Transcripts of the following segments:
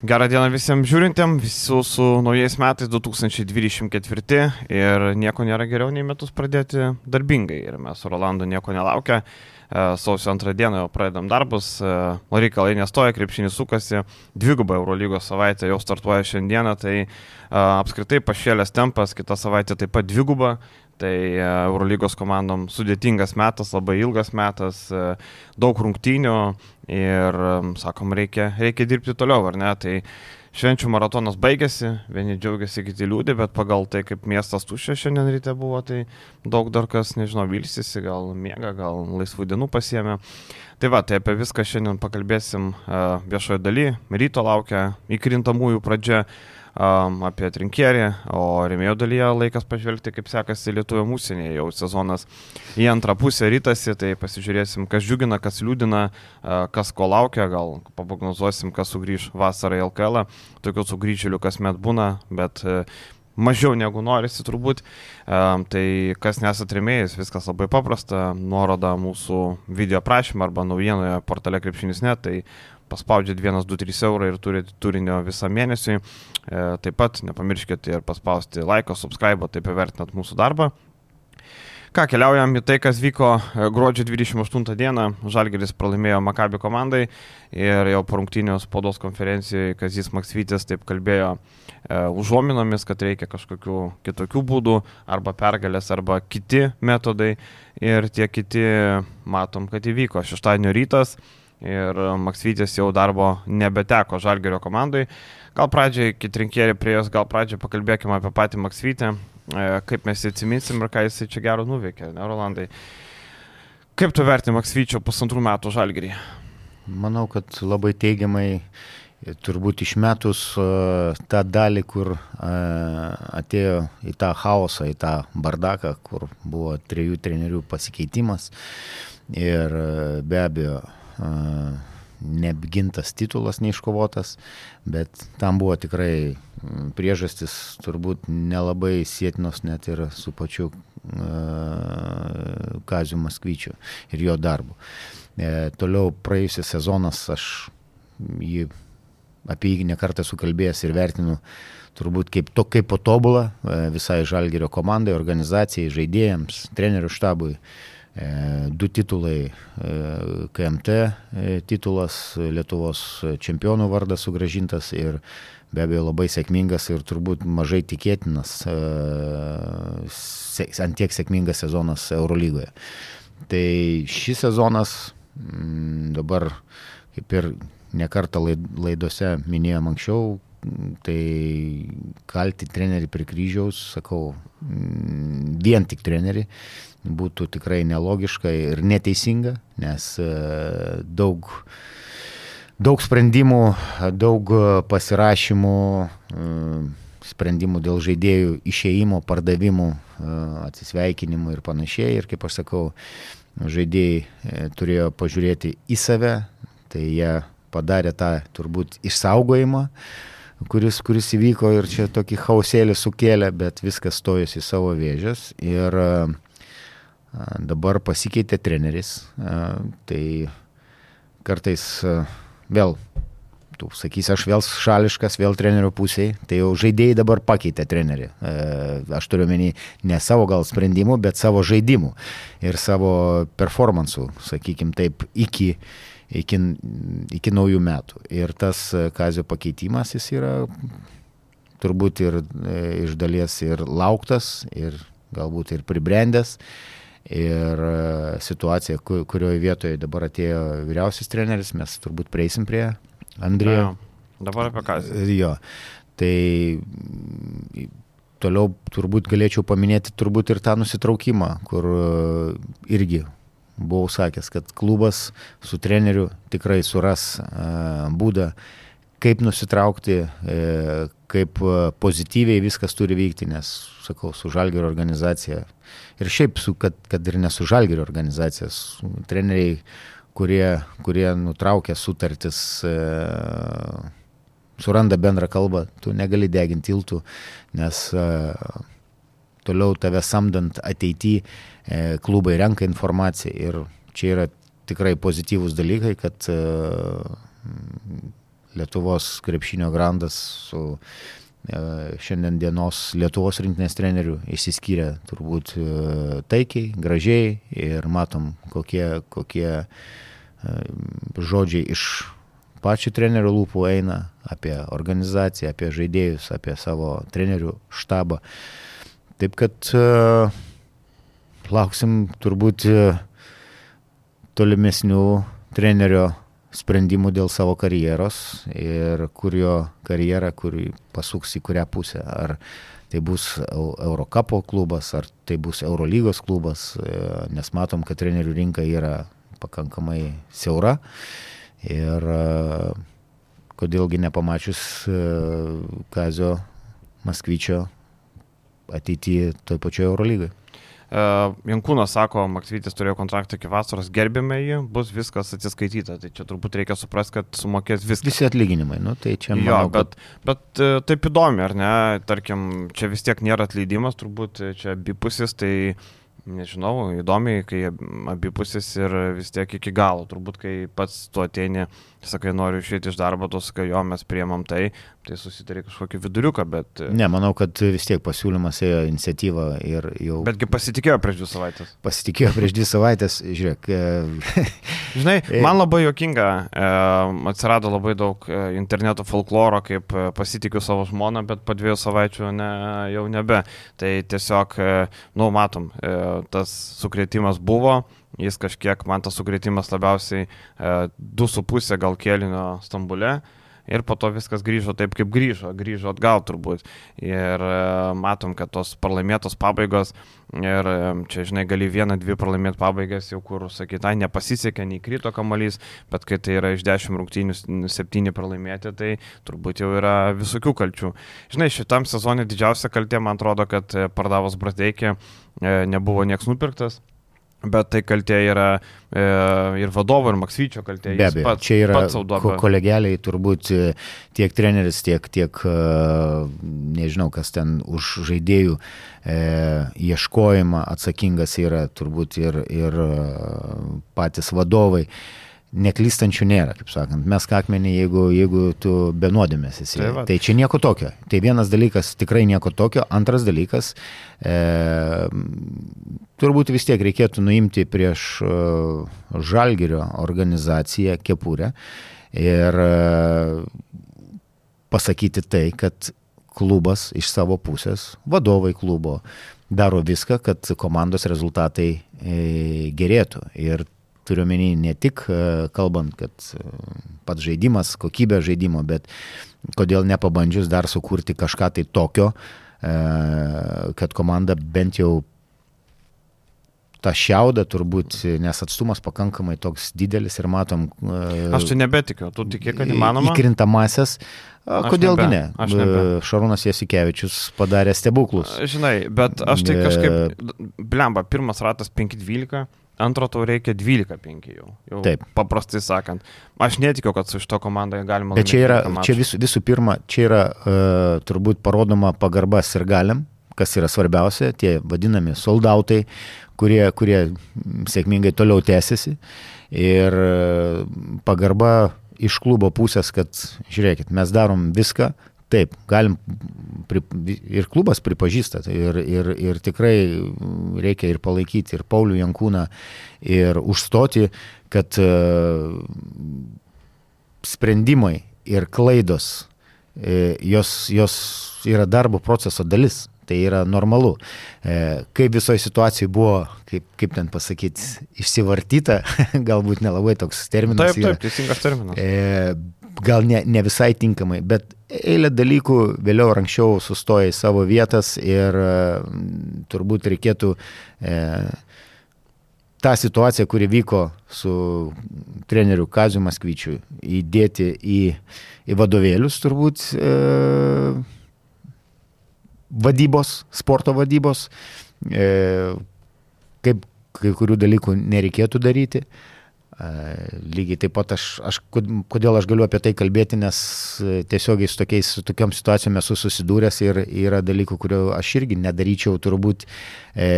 Gerą dieną visiems žiūrintiem, visų su naujais metais 2024 ir nieko nėra geriau nei metus pradėti darbingai ir mes su Rolandu nieko nelaukia. E, sausio antrą dieną jau pradedam darbus, e, reikalai nestoja, krepšinis sukasi, dvigubą Eurolygos savaitę jau startuoja šiandieną, tai e, apskritai pašėlės tempas, kitą savaitę taip pat dvigubą, Tai Eurolygos komandom sudėtingas metas, labai ilgas metas, daug rungtynių ir, sakom, reikia, reikia dirbti toliau, ar ne? Tai švenčių maratonas baigėsi, vieni džiaugiasi, kiti liūdė, bet pagal tai, kaip miestas tuščias šiandien ryte buvo, tai daug dar kas, nežinau, vilsisi, gal mėga, gal laisvų dienų pasiemė. Tai va, tai apie viską šiandien pakalbėsim viešoje dalyje. Ryto laukia įkrintamųjų pradžia um, apie trinkierį, o remėjo dalyje laikas pažvelgti, kaip sekasi Lietuvio mūsinėje. Jau sezonas į antrą pusę rytasi, tai pasižiūrėsim, kas džiugina, kas liūdina, uh, kas ko laukia, gal paprognozuosim, kas sugrįž vasarą į LKL. Tokių sugrįžėlių kasmet būna, bet uh, mažiau negu norisi turbūt. Um, tai kas nesat remėjęs, viskas labai paprasta. Nuoroda mūsų video prašymą arba naujienoje portale krepšinis net. Tai paspaudžiat 1, 2, 3 eurą ir turite turinio visą mėnesį. E, taip pat nepamirškite ir paspausti laiko, subscribe, taip įvertinat mūsų darbą. Ką, keliaujam į tai, kas vyko e, gruodžio 28 dieną. Žalgeris pralaimėjo Makabi komandai ir jau po rungtynio spaudos konferencijoje Kazis Maksvytis taip kalbėjo e, užuominomis, kad reikia kažkokių kitokių būdų, arba pergalės, arba kiti metodai. Ir tie kiti matom, kad įvyko. Šeštadienio rytas ir Maksvytis jau darbo nebeteko Žalgerio komandai. Gal pradžiai, kai trinkėrė prie jos, gal pradžiai pakalbėkime apie patį Maksvytį, e, kaip mes jį atsiminsim ir ką jis čia gero nuveikė, ne, Rolandai. Kaip tu vertini Maksvyčio pusantrų metų Žalgerį? Manau, kad labai teigiamai turbūt išmetus tą dalį, kur atėjo į tą chaosą, į tą bardaką, kur buvo trijų trenerių pasikeitimas ir be abejo neapgintas titulas neiškovotas, bet tam buvo tikrai priežastis turbūt nelabai sėtinos net ir su pačiu uh, Kaziu Maskvyčiu ir jo darbu. E, toliau praėjusias sezonas aš jį apie jį nekartą sukalbėjęs ir vertinu turbūt kaip, to, kaip patobulą visai Žalgerio komandai, organizacijai, žaidėjams, trenerių štabui. Uh, E, du titulai e, KMT e, titulas, Lietuvos čempionų vardas sugražintas ir be abejo labai sėkmingas ir turbūt mažai tikėtinas, ant tiek sėkmingas sezonas Eurolygoje. Tai šis sezonas mm, dabar, kaip ir nekartą laidose minėjom anksčiau, tai kalti trenerių prie kryžiaus, sakau, mm, vien tik trenerių būtų tikrai nelogiška ir neteisinga, nes e, daug, daug sprendimų, daug pasirašymų, e, sprendimų dėl žaidėjų išėjimo, pardavimų, e, atsisveikinimų ir panašiai. Ir kaip aš sakau, žaidėjai turėjo pažiūrėti į save, tai jie padarė tą turbūt išsaugojimą, kuris, kuris įvyko ir čia tokį hausėlį sukėlė, bet viskas stojosi į savo vėžės. Ir uh, Dabar pasikeitė treneris, tai kartais vėl, tu sakysi, aš vėl šališkas, vėl trenerio pusėje, tai jau žaidėjai dabar pakeitė trenerį. Aš turiu menį ne savo gal sprendimų, bet savo žaidimų ir savo performansų, sakykim taip, iki, iki, iki naujų metų. Ir tas kazio pakeitimas jis yra turbūt ir e, iš dalies ir lauktas, ir galbūt ir pribrendęs ir e, situacija, kurioje vietoje dabar atėjo vyriausias treneris, mes turbūt prieisim prie Andrėjo. Dabar apie ką? Jo. Tai toliau turbūt galėčiau paminėti turbūt ir tą nusitraukimą, kur e, irgi buvau sakęs, kad klubas su treneriu tikrai suras uh, būdą, kaip nusitraukti, uh, kaip pozityviai viskas turi vykti, nes, sakau, su Žalgėro organizacija ir šiaip, su, kad, kad ir ne su Žalgirio organizacijas, treneriai, kurie, kurie nutraukia sutartis, e, suranda bendrą kalbą, tu negali deginti tiltų, nes e, toliau tave samdant ateityje klubai renka informaciją ir čia yra tikrai pozityvūs dalykai, kad e, Lietuvos krepšinio grandas su e, šiandien dienos Lietuvos rinktinės trenerių išsiskyrė turbūt e, taikiai, gražiai ir matom, kokie, kokie žodžiai iš pačių trenerių lūpų eina apie organizaciją, apie žaidėjus, apie savo trenerių štabą. Taip kad uh, lauksim turbūt uh, tolimesnių trenerio sprendimų dėl savo karjeros ir kur jo karjera, kur pasuks į kurią pusę. Ar tai bus Eurocapo klubas, ar tai bus Eurolygos klubas, uh, nes matom, kad trenerių rinka yra pakankamai siaura. Ir e, kodėlgi nepamačius e, Kazio Maskvyčio ateityje toj pačioje Eurolygai. Uh, Jankūnas sako, Maksvytis turėjo kontraktą iki vasaros, gerbėme jį, bus viskas atsiskaityta. Tai čia turbūt reikia suprasti, kad sumokės viską. Visi atlyginimai, nu tai čia manau, jo, bet, kad... bet uh, taip įdomi, ar ne? Tarkim, čia vis tiek nėra atleidimas, turbūt čia abipusis, tai uh, Nežinau, įdomiai, kai abipusis ir vis tiek iki galo. Turbūt, kai pats tu ateini, sakai, noriu išėti iš darbo, tu sakai, jo, mes priemam tai, tai susitarė kažkokį viduriuką, bet... Ne, manau, kad vis tiek pasiūlymas ėjo iniciatyva ir jau... Betgi pasitikėjo prieš dvi savaitės. Pasitikėjo prieš dvi savaitės, žiūrėk. E, Žinai, man labai jokinga, e, atsirado labai daug e, interneto folkloro, kaip pasitikiu savo žmoną, bet po dviejų savaičių ne, jau nebe. Tai tiesiog, nu, matom, tas sukrėtimas buvo, jis kažkiek, man tas sukrėtimas labiausiai 2,5 gal kėlinio Stambule ir po to viskas grįžo taip, kaip grįžo, grįžo atgal turbūt. Ir e, matom, kad tos pralaimėtos pabaigos ir e, čia, žinai, gali vieną, dvi pralaimėt pabaigas jau kur, sakytai, nepasisekė, nei krito kamalys, bet kai tai yra iš dešimt rungtynių septyni pralaimėti, tai turbūt jau yra visokių kalčių. Žinai, šitam sezonė didžiausia kaltė, man atrodo, kad e, pardavus Brateikį nebuvo nieks nupirktas. Bet tai kaltė yra e, ir vadovo, ir Maksvyčio kaltė. Be abejo, pats, čia yra ko, kolegeliai, turbūt e, tiek treneris, tiek, tiek, e, nežinau, kas ten už žaidėjų e, ieškojimą atsakingas yra, turbūt ir, ir e, patys vadovai. Neklystančių nėra, kaip sakant. Mes kakmenį, jeigu, jeigu tu benuodėmės esi. Tai, va. tai čia nieko tokio. Tai vienas dalykas tikrai nieko tokio. Antras dalykas, e, turbūt vis tiek reikėtų nuimti prieš e, Žalgirio organizaciją kepurę ir e, pasakyti tai, kad klubas iš savo pusės, vadovai klubo, daro viską, kad komandos rezultatai e, gerėtų. Ir turiu menį ne tik kalbant, kad pats žaidimas, kokybė žaidimo, bet kodėl nepabandžius dar sukurti kažką tai tokio, kad komanda bent jau tą šiaudą turbūt, nes atstumas pakankamai toks didelis ir matom. Aš tai nebetikiu, tu tiki, kad įmanoma. Įkrintamasias. Kodėlgi ne? Aš nebe. Šarūnas Jasikevičius padarė stebuklus. Žinai, bet aš tai kažkaip, blemba, pirmas ratas 5-12, antro tau reikia 12-5 jau. jau. Taip. Paprastai sakant. Aš netikiu, kad su šito komandai galima. Bet čia yra, čia visų, visų pirma, čia yra uh, turbūt parodoma pagarbas ir galim kas yra svarbiausia, tie vadinami soldautai, kurie, kurie sėkmingai toliau tęsiasi. Ir e, pagarba iš klubo pusės, kad žiūrėkit, mes darom viską, taip, galim, pri, ir klubas pripažįsta, ir, ir, ir tikrai reikia ir palaikyti ir Paulių Jankūną, ir užstoti, kad uh, sprendimai ir klaidos, uh, jos, jos yra darbo proceso dalis tai yra normalu. E, kaip visoje situacijoje buvo, kaip, kaip ten pasakyti, išsivartyta, galbūt nelabai toks terminas. Taip, taip, teisingas terminas. E, gal ne, ne visai tinkamai, bet eilė dalykų vėliau ar anksčiau sustoja į savo vietas ir e, turbūt reikėtų e, tą situaciją, kuri vyko su treneriu Kaziu Maskvyčiu, įdėti į, į vadovėlius turbūt. E, vadybos, sporto vadybos, e, kaip kai kurių dalykų nereikėtų daryti. E, lygiai taip pat aš, aš, kodėl aš galiu apie tai kalbėti, nes tiesiogiai su, tokiais, su tokiam situacijom esu susidūręs ir yra dalykų, kurių aš irgi nedaryčiau turbūt e,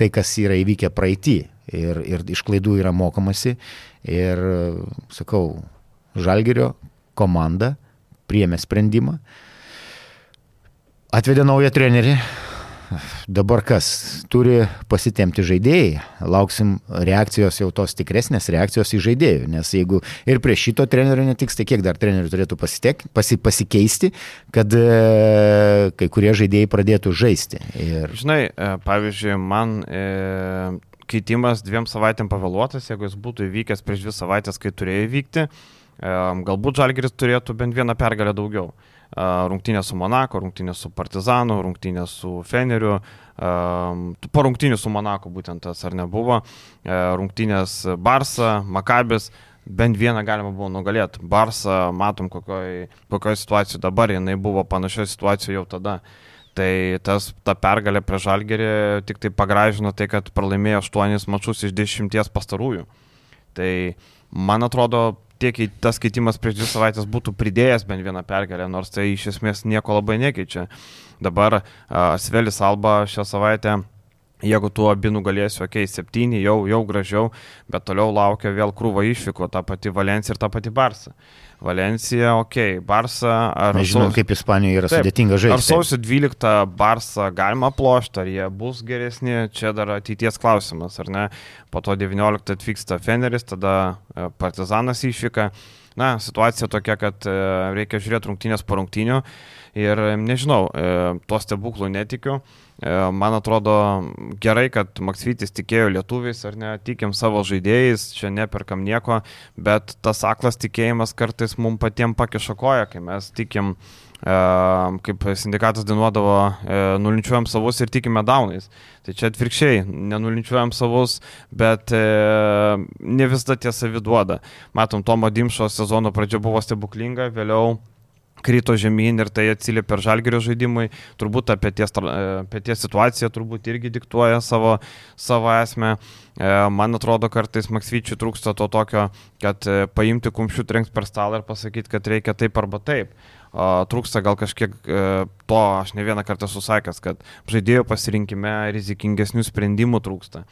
tai, kas yra įvykę praeitį. ir, ir iš klaidų yra mokomasi. Ir, sakau, Žalgerio komanda priėmė sprendimą, atvedė naują trenerį, dabar kas? Turi pasitemti žaidėjai. Lauksim reakcijos jau tos tikresnės reakcijos į žaidėjų. Nes jeigu ir prie šito trenerio netiks, tai kiek dar trenerių turėtų pasitek, pasi, pasikeisti, kad e, kai kurie žaidėjai pradėtų žaisti. Ir... Žinai, e, pavyzdžiui, man e, keitimas dviem savaitėm pavėluotas, jeigu jis būtų įvykęs prieš dvi savaitės, kai turėjo įvykti, e, galbūt Žalgeris turėtų bent vieną pergalę daugiau rungtynės su Monako, rungtynės su Partizanu, rungtynės su Feneriu, po rungtynių su Monako būtent tas ar nebuvo, rungtynės Barsa, Makabis, bent vieną galima buvo nugalėti. Barsa, matom, kokioje kokioj situacijoje dabar, jinai buvo panašioje situacijoje jau tada. Tai tas, ta pergalė prie Žalgerį tik tai pagražino tai, kad pralaimėjo 8 mačius iš 10 pastarųjų. Tai man atrodo, tiek tas keitimas prieš dvi savaitės būtų pridėjęs bent vieną pergalę, nors tai iš esmės nieko labai nekeičia. Dabar Svelis Alba šią savaitę Jeigu tu abi nugalėsi, okei, okay, septyni, jau, jau gražiau, bet toliau laukia vėl krūva išvyko, ta pati Valencija ir ta pati Barsa. Valencija, okei, okay, Barsa ar... Mes žinom, saus... kaip Ispanijoje yra taip, sudėtinga žaisti. Ar sausio 12 Barsa galima plošti, ar jie bus geresni, čia dar ateities klausimas, ar ne? Po to 19 atvyksta Feneris, tada e, Partizanas išvyka. Na, situacija tokia, kad e, reikia žiūrėti rungtynės po rungtynių ir nežinau, e, tuo stebuklu netikiu. E, man atrodo gerai, kad Maksvitis tikėjo lietuviais ar ne, tikim savo žaidėjais, čia neperkam nieko, bet tas aklas tikėjimas kartais mums patiems pakiša koją, kai mes tikim, e, kaip sindikatas dainuodavo, e, nulinčiuojam savus ir tikime daunais. Tai čia atvirkščiai, nenulinčiuojam savus, bet ne visada tiesa viduoda. Matom, Tomo Dimšo sezono pradžia buvo stebuklinga, vėliau krito žemyn ir tai atsiliepia per žalgerio žaidimui, turbūt apie ties, apie ties situaciją turbūt irgi diktuoja savo, savo esmę. E, man atrodo, kartais Maksvyčiui trūksta to tokio, kad e, paimti kumščių trenks per stalą ir pasakyti, kad reikia taip arba taip. Trūksta gal kažkiek e, to, aš ne vieną kartą susakęs, kad žaidėjo pasirinkime rizikingesnių sprendimų trūksta.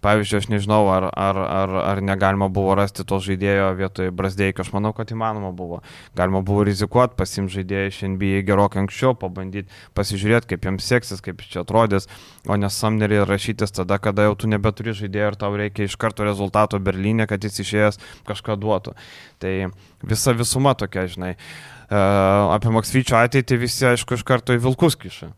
Pavyzdžiui, aš nežinau, ar, ar, ar, ar negalima buvo rasti to žaidėjo vietoj Brasdeikio, aš manau, kad įmanoma buvo. Galima buvo rizikuoti, pasimti žaidėją iš NBA gerokai anksčiau, pabandyti pasižiūrėti, kaip jiems seksis, kaip čia atrodys, o ne samnerį rašytis tada, kada jau tu nebeturi žaidėjo ir tau reikia iš karto rezultato Berlyne, kad jis išėjęs kažką duotų. Tai visa visuma tokia, žinai. Uh, apie Maksvyčio ateitį visi, aišku, iš karto į Vilkus kiša.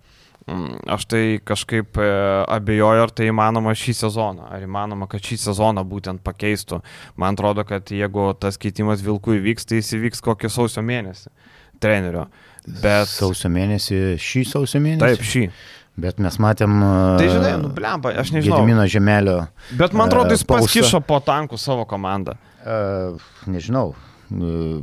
Mm, aš tai kažkaip e, abejoju, ar tai įmanoma šį sezoną, ar įmanoma, kad šį sezoną būtent pakeistų. Man atrodo, kad jeigu tas keitimas Vilkų įvyks, tai jis įvyks kokį sausio mėnesį trenerio. Bet... Sausio mėnesį, šį sausio mėnesį? Taip, šį. Bet mes matėm. Tai žinai, nublemba, aš nežinau. Gedimino žemelio. Bet man atrodo, jis paskišo po tankų savo komandą. Uh, nežinau. Uh,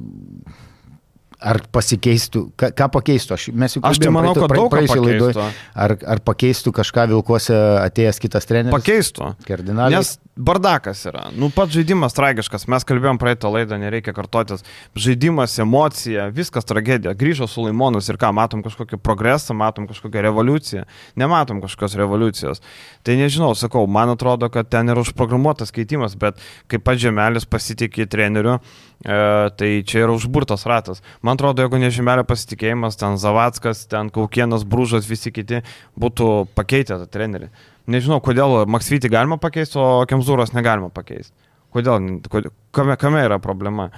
Ar pasikeistų, ką, ką pakeistų? Aš, mes jau aš tai manau, praeitų, kad daug praeisį laidoj. Ar, ar pakeistų kažką Vilkuose atėjęs kitas treneris? Pakeistų. Kardinaliai. Nes bardakas yra. Nu, pats žaidimas tragiškas, mes kalbėjom praeitą laidą, nereikia kartotis. Žaidimas, emocija, viskas tragedija. Grįžo su Laimonus ir ką, matom kažkokį progresą, matom kažkokią revoliuciją. Nematom kažkokios revoliucijos. Tai nežinau, sakau, man atrodo, kad ten yra užprogramuotas keitimas, bet kaip pats Žemelis pasitikė treneriu, e, tai čia yra užburtas ratas. Man atrodo, jeigu ne Žemelio pasitikėjimas, ten Zavackas, ten Kaukienas, Brūžas, visi kiti būtų pakeitę tą trenerį. Nežinau, kodėl Maksvitį galima pakeisti, o Kemzūros negalima pakeisti. Kodėl, kame, kame yra problema?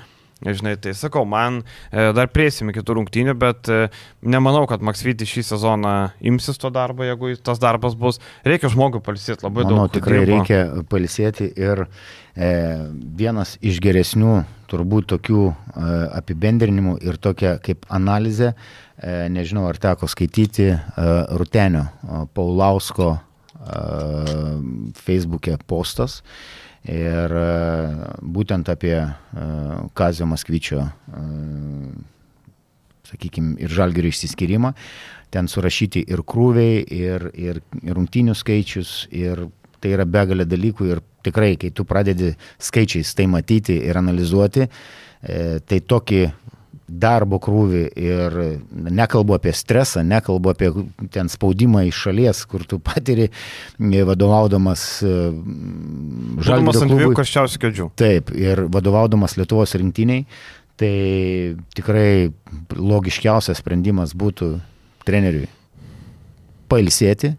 Žinai, tai sakau, man e, dar prieisime kitų rungtynių, bet e, nemanau, kad Maksvitį šį sezoną imsis to darbo, jeigu tas darbas bus. Reikia žmogui palisėti labai Manau, daug. Tikrai reikia palisėti ir e, vienas iš geresnių turbūt tokių e, apibendrinimų ir tokia kaip analizė, e, nežinau ar teko skaityti, e, Rutenio e, Paulausko Facebook'e postas ir būtent apie Kazio Maskvyčio, sakykime, ir žalgerio išsiskyrimą. Ten surašyti ir krūviai, ir, ir, ir rungtinių skaičius, ir tai yra begalė dalykų ir tikrai, kai tu pradedi skaičiais tai matyti ir analizuoti, tai tokį darbo krūvį ir nekalbu apie stresą, nekalbu apie ten spaudimą iš šalies, kur tu patiri vadovaudamas Žalgirio klubui. ant dviejų karščiausių kėdžių. Taip, ir vadovaudamas Lietuvos rinktiniai, tai tikrai logiškiausias sprendimas būtų treneriui pailsėti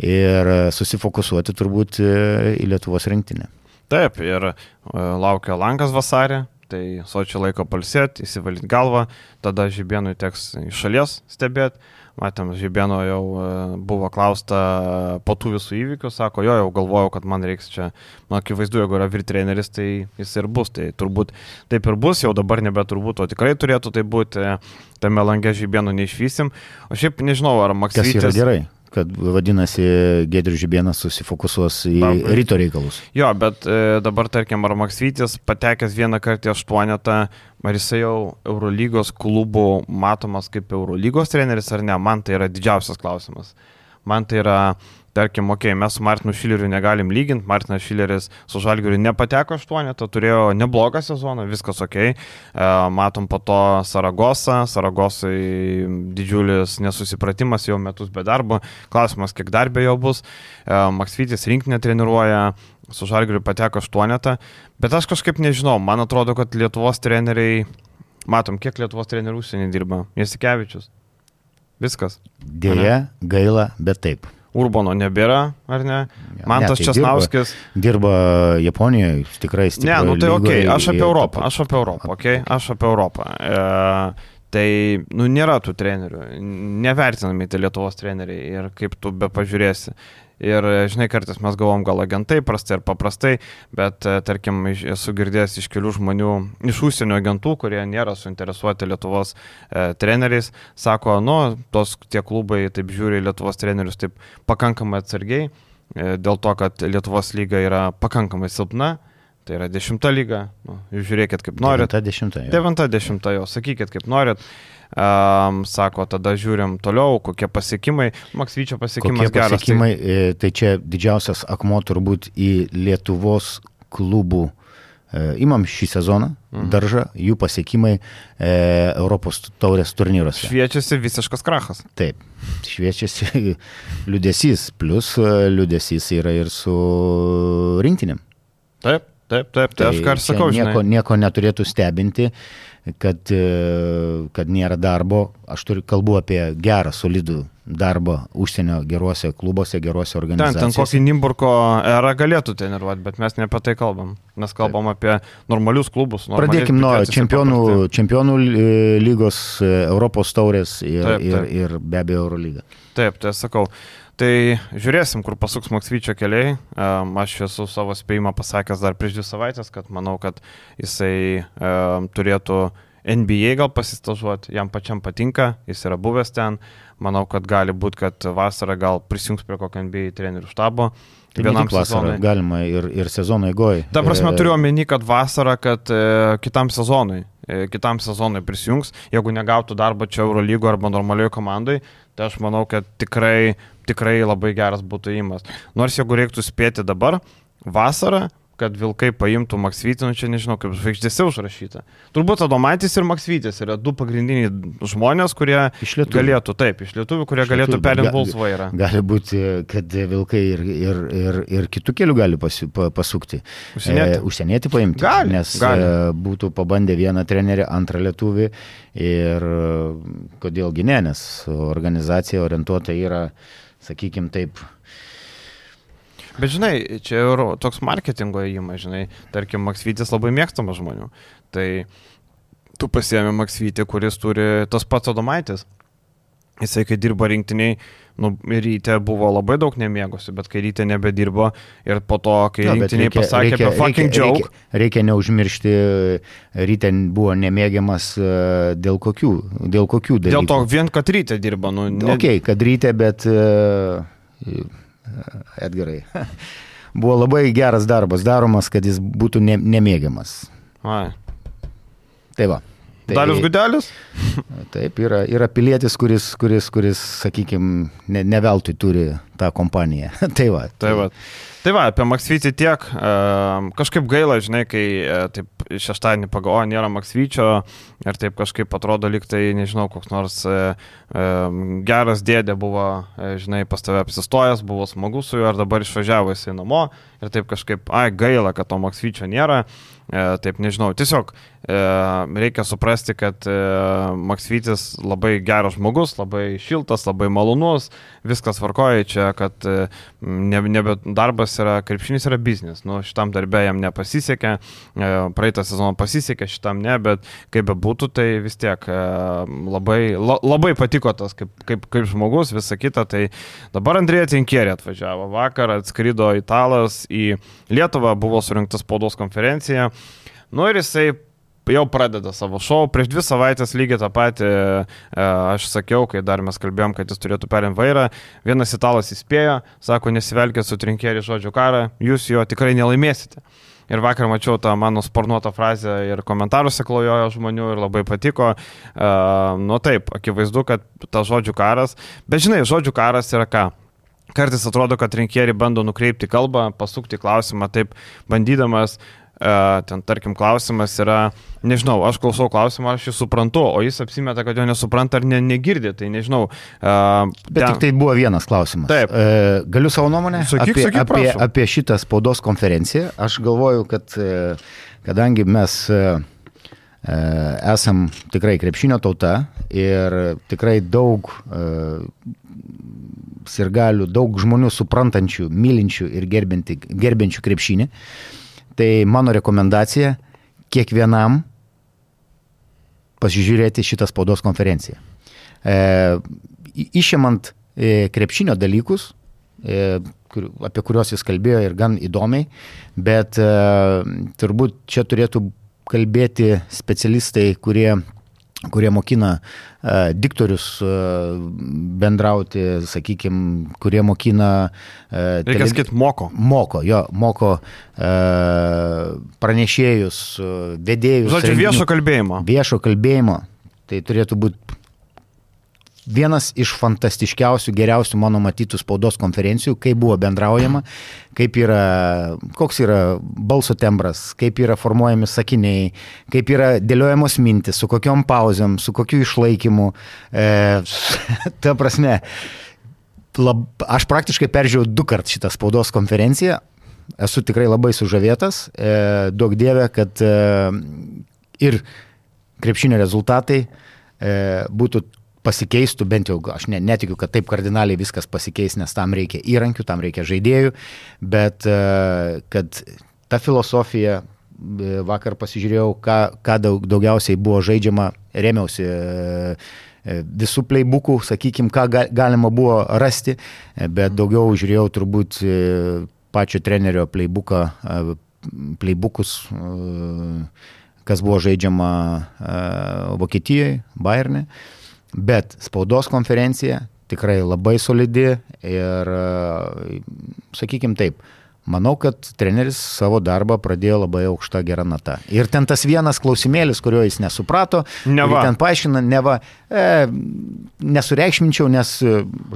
ir susifokusuoti turbūt į Lietuvos rinktinę. Taip, ir laukia Lankas vasarį, tai sočio laiko palsėti, įsivalyti galvą, tada žybienui teks iš šalies stebėti. Matėm, Žybieno jau e, buvo klausta po tų visų įvykių, sako, jo, jau galvojau, kad man reiks čia, man akivaizdu, jeigu yra virtreneris, tai jis ir bus, tai turbūt taip ir bus, jau dabar nebe turbūt, o tikrai turėtų tai būti, tame langė Žybieno neišvysim. O šiaip nežinau, ar Maksytis... Kas yra gerai kad vadinasi Gedrius Žibienas susifokusuos į Labai. ryto reikalus. Jo, bet e, dabar tarkim, ar Maksvytis patekęs vieną kartą į aštuonetą, ar jisai jau Eurolygos klubų matomas kaip Eurolygos treneris ar ne, man tai yra didžiausias klausimas. Man tai yra tarkim, okei, okay, mes su Martinu Šileriu negalim lyginti, Martinas Šileris su Žalgiriu nepateko aštuonetą, turėjo neblogą sezoną, viskas ok, e, matom po to Saragosą, Saragosai didžiulis nesusipratimas, jau metus be darbo, klausimas, kiek darbė jo bus, e, Maksvytis rinkinį treniruoja, su Žalgiriu pateko aštuonetą, bet aš kažkaip nežinau, man atrodo, kad Lietuvos treneriai, matom, kiek Lietuvos trenerių užsienį dirba, Jasikevičius. Viskas. Dėja, gaila, bet taip. Urbono nebėra, ar ne? Man tas ne, tai Česnauskis. Dirba, dirba Japonijoje, tikrai stipriai. Ne, nu tai ok, aš apie Europą, aš apie Europą, ok, aš apie Europą. E, tai, nu, nėra tų trenerių, nevertinami tie Lietuvos treneriai ir kaip tu be pažiūrėsi. Ir, žinai, kartais mes galvom gal agentai, prastai ir paprastai, bet, e, tarkim, esu girdėjęs iš kelių žmonių, iš užsienio agentų, kurie nėra suinteresuoti Lietuvos e, treneriais, sako, nu, tos tie klubai taip žiūri Lietuvos trenerius taip pakankamai atsargiai, e, dėl to, kad Lietuvos lyga yra pakankamai silpna. Tai yra dešimta lyga, nu, žiūrėkit kaip norit. Devinta dešimta. Jo. Devinta dešimta, jo, sakykit kaip norit. Um, sako, tada žiūrim toliau, kokie pasiekimai. Maksvyčio pasiekimas kokie geras. Pasiekimai, tai... tai čia didžiausias akmo turbūt į Lietuvos klubų Imam šį sezoną, mhm. daržą, jų pasiekimai e, Europos taurės turnyruose. Šviečiasi visiškas krachas. Taip, šviečiasi liudesys, plus liudesys yra ir su rinktinėm. Taip, taip, taip, tai, tai aš ką ir sakau. Nieko, nieko neturėtų stebinti. E, kad, e, kad nėra darbo. Aš turiu kalbu apie gerą, solidų darbą užsienio geruose klubuose, geruose organizacijose. Ten, ten kokį Nimburko erą galėtų treniruoti, bet mes ne apie tai kalbam. Mes kalbam Taip. apie normalius klubus. Pradėkim nuo čempionų, čempionų lygos, e, Europos taurės ir, taip, ir, ir be abejo Eurolyga. Taip, tai sakau. Tai žiūrėsim, kur pasuks Maksvyčio keliai. Aš esu savo spėjimą pasakęs dar prieš dvi savaitės, kad manau, kad jisai um, turėtų NBA gal pasistažuoti, jam pačiam patinka, jis yra buvęs ten. Manau, kad gali būti, kad vasarą gal prisijungs prie kokio NBA trenerių štabo. Tai vienam sezonui. Galima ir, ir sezono eigoje. Ta prasme, turiu omeny, kad vasarą, kad e, kitam sezonui, e, kitam sezonui prisijungs, jeigu negautų darbo čia Eurolygo arba normalioje komandai, tai aš manau, kad tikrai tikrai labai geras būtų įimas. Nors jeigu reiktų spėti dabar, vasarą, kad Vilkai paimtų Maksvytį, nu čia nežinau, kaip žvaigždėse užrašyta. Turbūt Adomaitis ir Maksvytis yra du pagrindiniai žmonės, kurie galėtų, taip, iš lietuvių, kurie iš galėtų perimti Volkswagen. Gali būti, kad Vilkai ir, ir, ir, ir kitų kelių gali pasi, pasukti. Užsienėti. E, užsienėti paimti. Gali, nes gali. E, būtų pabandę vieną trenerį, antrą lietuvį ir kodėlgi ne, nes organizacija orientuota yra sakykime taip. Bet žinai, čia ir toks marketingo įimas, žinai, tarkim, Maksvytis labai mėgstamas žmonių. Tai tu pasiemi Maksvytį, kuris turi tas pats Odomaitis. Jisai, kai dirbo rinktiniai, nu, ryte buvo labai daug nemėgosi, bet kai ryte nebedirbo ir po to, kai jo, rinktiniai reikia, pasakė reikia, apie fucking reikia, joke. Reikia, reikia neužmiršti, ryte buvo nemėgiamas e, dėl kokių, dėl kokių dalykų. Dėl to vien, kad ryte dirba. Nu, ne... Ok, kad ryte, bet uh, Edgarai. buvo labai geras darbas daromas, kad jis būtų ne, nemėgiamas. Ai. Tai va. Tai, Dalius Gudelis? Taip, yra, yra pilietis, kuris, kuris, kuris sakykime, ne, ne veltui turi tą kompaniją. tai va. Tai va. Tai va, apie Maksvytį tiek. Kažkaip gaila, žinai, kai taip šeštadienį pagalvoju, nėra Maksvyčio ir taip kažkaip atrodo lyg tai, nežinau, koks nors geras dėdė buvo, žinai, pas tave apsistojęs, buvo smagu su juo ir dabar išvažiavo jisai namo ir taip kažkaip, ai, gaila, kad to Maksvyčio nėra. E, taip nežinau, tiesiog e, reikia suprasti, kad e, Maksvytis labai geras žmogus, labai šiltas, labai malonus, viskas varkoja čia, kad nebe ne darbas yra, krepšinis yra biznis, nu šitam darbė jam nepasisekė, praeitą sezoną pasisekė, šitam ne, bet kaip be būtų, tai vis tiek labai, la, labai patiko tas kaip, kaip, kaip žmogus, visa kita, tai dabar Andrėja Tinkierė atvažiavo, vakar atskrido italas į Lietuvą, buvo surinkta spaudos konferencija, Nu ir jisai jau pradeda savo šou. Prieš dvi savaitės lygiai tą patį e, aš sakiau, kai dar mes kalbėjom, kad jis turėtų perimti vairą. Vienas italas įspėjo, sako, nesivelkite su trinkėri žodžių karą, jūs jo tikrai nelaimėsite. Ir vakar mačiau tą mano sparnuotą frazę ir komentaruose klojojo žmonių ir labai patiko. Uh, nu taip, akivaizdu, kad tas žodžių karas. Bet žinai, žodžių karas yra ką? Kartais atrodo, kad rinkėjai bando nukreipti kalbą, pasukti klausimą taip, bandydamas ten tarkim klausimas yra, nežinau, aš klausau klausimą, aš jį suprantu, o jis apsimeta, kad jo nesupranta ar ne, negirdi, tai nežinau. Uh, Bet ten... tik tai buvo vienas klausimas. Taip. Uh, galiu savo nuomonę sakyk, apie, sakyk, apie, apie šitą spaudos konferenciją. Aš galvoju, kad kadangi mes uh, esam tikrai krepšinio tauta ir tikrai daug uh, sirgalių, daug žmonių suprantančių, mylinčių ir gerbiančių krepšinį. Uh, Tai mano rekomendacija kiekvienam pasižiūrėti šitą spaudos konferenciją. E, išimant e, krepšinio dalykus, e, kur, apie kuriuos jis kalbėjo ir gan įdomiai, bet e, turbūt čia turėtų kalbėti specialistai, kurie kurie mokina diktorius uh, bendrauti, sakykime, kurie mokina... Uh, Reikia tele... sakyti, moko. Moko, jo, moko pranešėjus, vedėjus. Žodžiu, viešo kalbėjimo. Viešo kalbėjimo. Tai turėtų būti vienas iš fantastiškiausių, geriausių mano matytų spaudos konferencijų, kaip buvo bendraujama, kaip yra, koks yra balso tembras, kaip yra formuojami sakiniai, kaip yra dėliojamos mintis, su kokiom pauzėm, su kokiu išlaikymu. E, ta prasme, lab, aš praktiškai peržiūrėjau du kart šitą spaudos konferenciją, esu tikrai labai sužavėtas, e, daug dievė, kad e, ir krepšinio rezultatai e, būtų pasikeistų, bent jau aš ne, netikiu, kad taip kardinaliai viskas pasikeis, nes tam reikia įrankių, tam reikia žaidėjų, bet e, kad ta filosofija, e, vakar pasižiūrėjau, ką, ką daug, daugiausiai buvo žaidžiama, remiausi e, visų playbookų, sakykime, ką galima buvo rasti, bet daugiau žiūrėjau turbūt pačio trenerio playbooką, playbookus, kas buvo žaidžiama Vokietijoje, Bayerne. Bet spaudos konferencija tikrai labai solidi ir, sakykime taip, manau, kad treneris savo darbą pradėjo labai aukštą gerą natą. Ir ten tas vienas klausimėlis, kurio jis nesuprato, ten paaiškina, neva, e, nesureikšminčiau, nes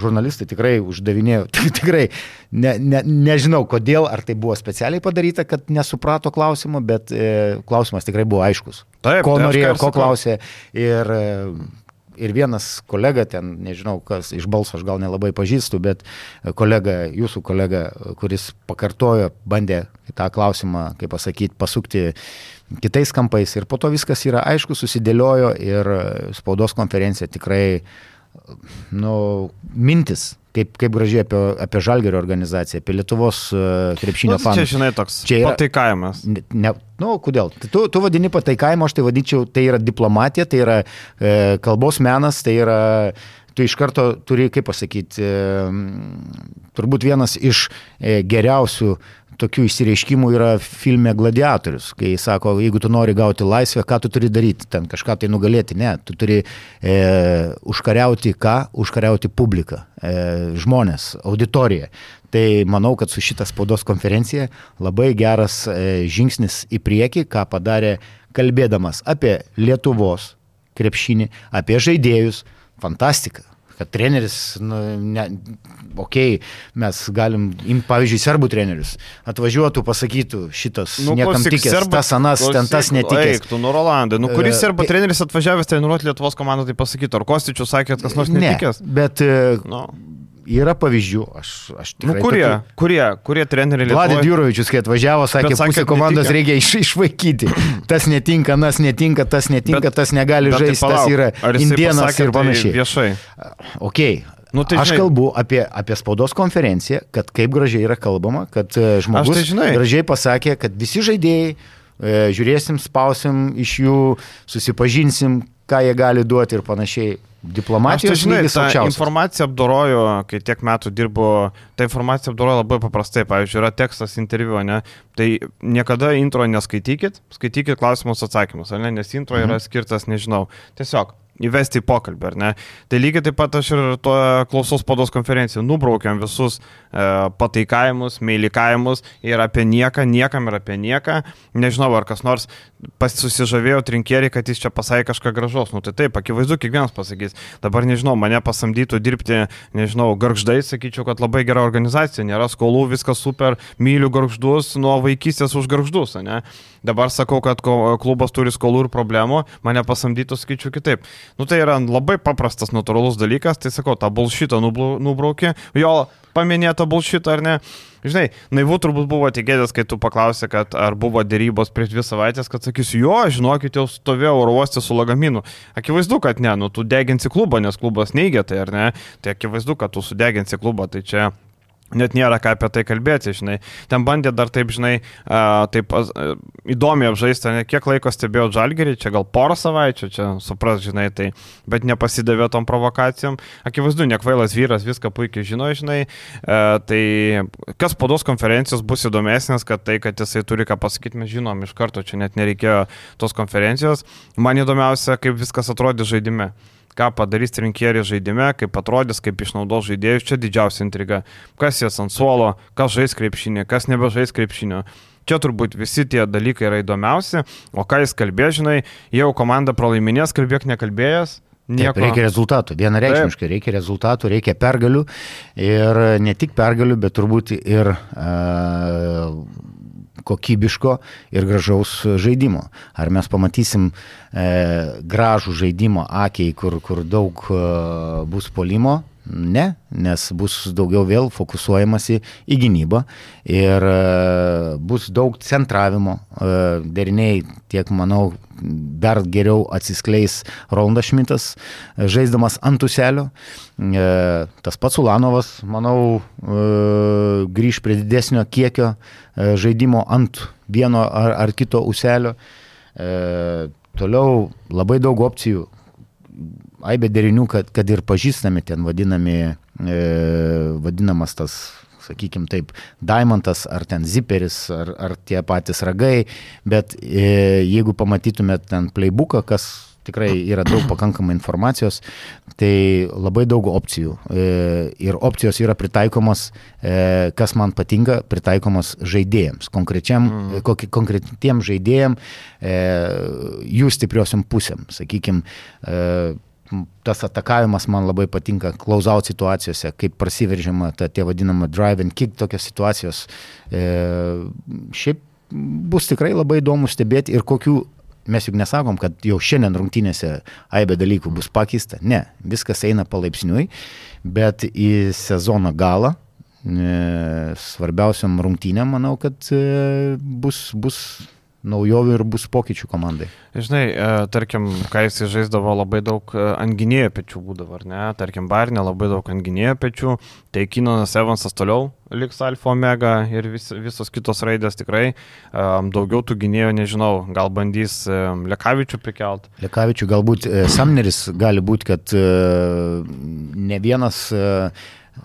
žurnalistai tikrai uždavinėjo, tikrai ne, ne, nežinau kodėl, ar tai buvo specialiai padaryta, kad nesuprato klausimo, bet e, klausimas tikrai buvo aiškus. Taip, ko tai norėjo, ko klausė. Ir e, ir vienas kolega ten, nežinau, kas iš balso aš gal nelabai pažįstu, bet kolega, jūsų kolega, kuris pakartojo, bandė tą klausimą, kaip pasakyti, pasukti kitais kampais ir po to viskas yra aišku, susidėliojo ir spaudos konferencija tikrai, nu, mintis kaip, kaip gražiai apie, apie Žalgerio organizaciją, apie Lietuvos uh, krepšinio fanus. Čia, žinai, toks čia yra pataikavimas. Ne, ne, nu, kodėl? Tu, tu vadini pataikavimu, aš tai vadinčiau, tai yra diplomatija, tai yra e, kalbos menas, tai yra tu iš karto turi, kaip pasakyti, e, turbūt vienas iš e, geriausių tokių išsireiškimų yra filme Gladiatorius, kai jis sako, jeigu tu nori gauti laisvę, ką tu turi daryti, ten kažką tai nugalėti, ne, tu turi e, užkariauti ką, užkariauti publiką, e, žmonės, auditoriją. Tai manau, kad su šitą spaudos konferencija labai geras e, žingsnis į priekį, ką padarė kalbėdamas apie Lietuvos krepšinį, apie žaidėjus, fantastika kad treneris, nu, ne, okei, okay, mes galim, im, pavyzdžiui, serbų trenerius, atvažiuotų, pasakytų, šitas nu, niekam tikęs, serba, tas anas, klausyk, ten tas netikęs. Eik, tu, nu, Rolandai, nu, kuris e, serbų treneris atvažiavęs treniruoti Lietuvos komandą, tai pasakytų, ar Kostičius sakė, kad kas nors netikęs? Ne, bet e, no yra pavyzdžių. Aš, aš nu, kurie, tokių... kurie, kurie treneriai Lietuvoj... Vladė Jūrovičius, kai atvažiavo, sakė, sakė pusę komandos netinka. reikia iš, išvaikyti. Tas netinka, nas netinka, tas netinka, bet, tas negali tai žaisti, tai tas yra indienas ir panašiai. Tai viešai. Ok. Nu, tai aš žinai, kalbu apie, apie spaudos konferenciją, kad kaip gražiai yra kalbama, kad e, žmogus tai gražiai pasakė, kad visi žaidėjai e, žiūrėsim, spausim iš jų, susipažinsim, ką jie gali duoti ir panašiai diplomatijos žinai, tą informaciją apdoroju, kai tiek metų dirbu, tą informaciją apdoroju labai paprastai. Pavyzdžiui, yra tekstas interviu, ne? Tai niekada intro neskaitykit, skaitykit klausimus atsakymus, ne? nes intro mhm. yra skirtas, nežinau, tiesiog įvesti į pokalbį, ar ne? Tai lygiai taip pat aš ir to klausos spados konferenciją nubraukiam visus e, pataikavimus, meilikavimus ir apie nieką, niekam ir apie nieką. Nežinau, ar kas nors susižavėjo trinkierį, kad jis čia pasakė kažką gražaus. Nu tai taip, akivaizdu, kiekvienas pasakys. Dabar nežinau, mane pasamdytų dirbti, nežinau, garždai, sakyčiau, kad labai gera organizacija, nėra skolų, viskas super, myliu garždus nuo vaikystės už garždus, ne? Dabar sakau, kad klubas turi skolų ir problemų, mane pasamdytų, sakyčiau, kitaip. Nu tai yra labai paprastas, natūralus dalykas, tai sakau, tą bulšitą nubraukė, jo paminėtą bulšitą ar ne. Žinai, naivu turbūt buvo tikėtis, kai tu paklausė, kad ar buvo dėrybos prieš dvi savaitės, kad sakysiu, jo, žinokit, jau stovėjau oro uostė su lagaminu. Akivaizdu, kad ne, nu tu deginsi klubą, nes klubas neigia tai, ar ne? Tai akivaizdu, kad tu sudeginsi klubą, tai čia net nėra ką apie tai kalbėti, žinai. Ten bandė dar taip, žinai, uh, taip uh, įdomiai apžaisti, ne kiek laiko stebėjo Žalgerį, čia gal porą savaičių, čia supras, žinai, tai, bet nepasidavė tom provokacijom. Akivaizdu, nekvailas vyras viską puikiai žino, žinai. Uh, tai kas podos konferencijos bus įdomesnės, kad tai, kad jisai turi ką pasakyti, mes žinom iš karto, čia net nereikėjo tos konferencijos. Man įdomiausia, kaip viskas atrodė žaidime ką padarys rinkėjai žaidime, kaip atrodys, kaip išnaudos žaidėjus, čia didžiausia intriga. Kas jas ant suolo, kas žais krepšinį, kas nebežais krepšinio. Čia turbūt visi tie dalykai yra įdomiausi, o ką jis kalbė, žinai, jau komanda pralaiminės, kalbėk nekalbėjęs, Nieko. Taip, reikia rezultatų, vienareikšmiškai reikia rezultatų, reikia pergalių ir ne tik pergalių, bet turbūt ir uh, kokybiško ir gražaus žaidimo. Ar mes pamatysim e, gražų žaidimo akiai, kur, kur daug e, bus polimo, Ne, nes bus daugiau vėl fokusuojamasi į gynybą ir e, bus daug centravimo. E, deriniai tiek, manau, dar geriau atsiskleis Rondas Šmitas, e, žaisdamas ant uselio. Tas pats Ulanovas, manau, grįž prie didesnio kiekio žaidimo ant vieno ar, ar kito uselio. Toliau labai daug opcijų aibė derinių, kad, kad ir pažįstami ten vadinami, e, vadinamas tas, sakykime taip, diamantas, ar ten ziperis, ar, ar tie patys ragai, bet e, jeigu pamatytumėt ten playbooką, kas tikrai yra daug pakankamai informacijos, tai labai daug opcijų. E, ir opcijos yra pritaikomos, e, kas man patinka, pritaikomos žaidėjams, konkrečiam, mm. konkretiem žaidėjim, e, jų stipriosiam pusėm, sakykime tas atakavimas man labai patinka close-out situacijose, kaip prasiveržiama ta tie vadinama drive and kick tokios situacijos. E, šiaip bus tikrai labai įdomu stebėti ir kokių, mes juk nesakom, kad jau šiandien rungtynėse aibė dalykų bus pakeista. Ne, viskas eina palaipsniui, bet į sezono galą e, svarbiausiam rungtynėm manau, kad e, bus, bus naujovių ir bus pokyčių komandai. Žinai, e, tarkim, kai jis žaisdavo labai daug e, ant gynėjo pečių būdavo, ar ne? Tarkim, Barnė labai daug ant gynėjo pečių, tai Kinonas Evansas toliau liks Alfa Omega ir vis, visos kitos raidės tikrai. Um, daugiau tų gynėjų, nežinau, gal bandys Lekavičių prikelt. Lekavičių galbūt Samneris gali būti, kad ne vienas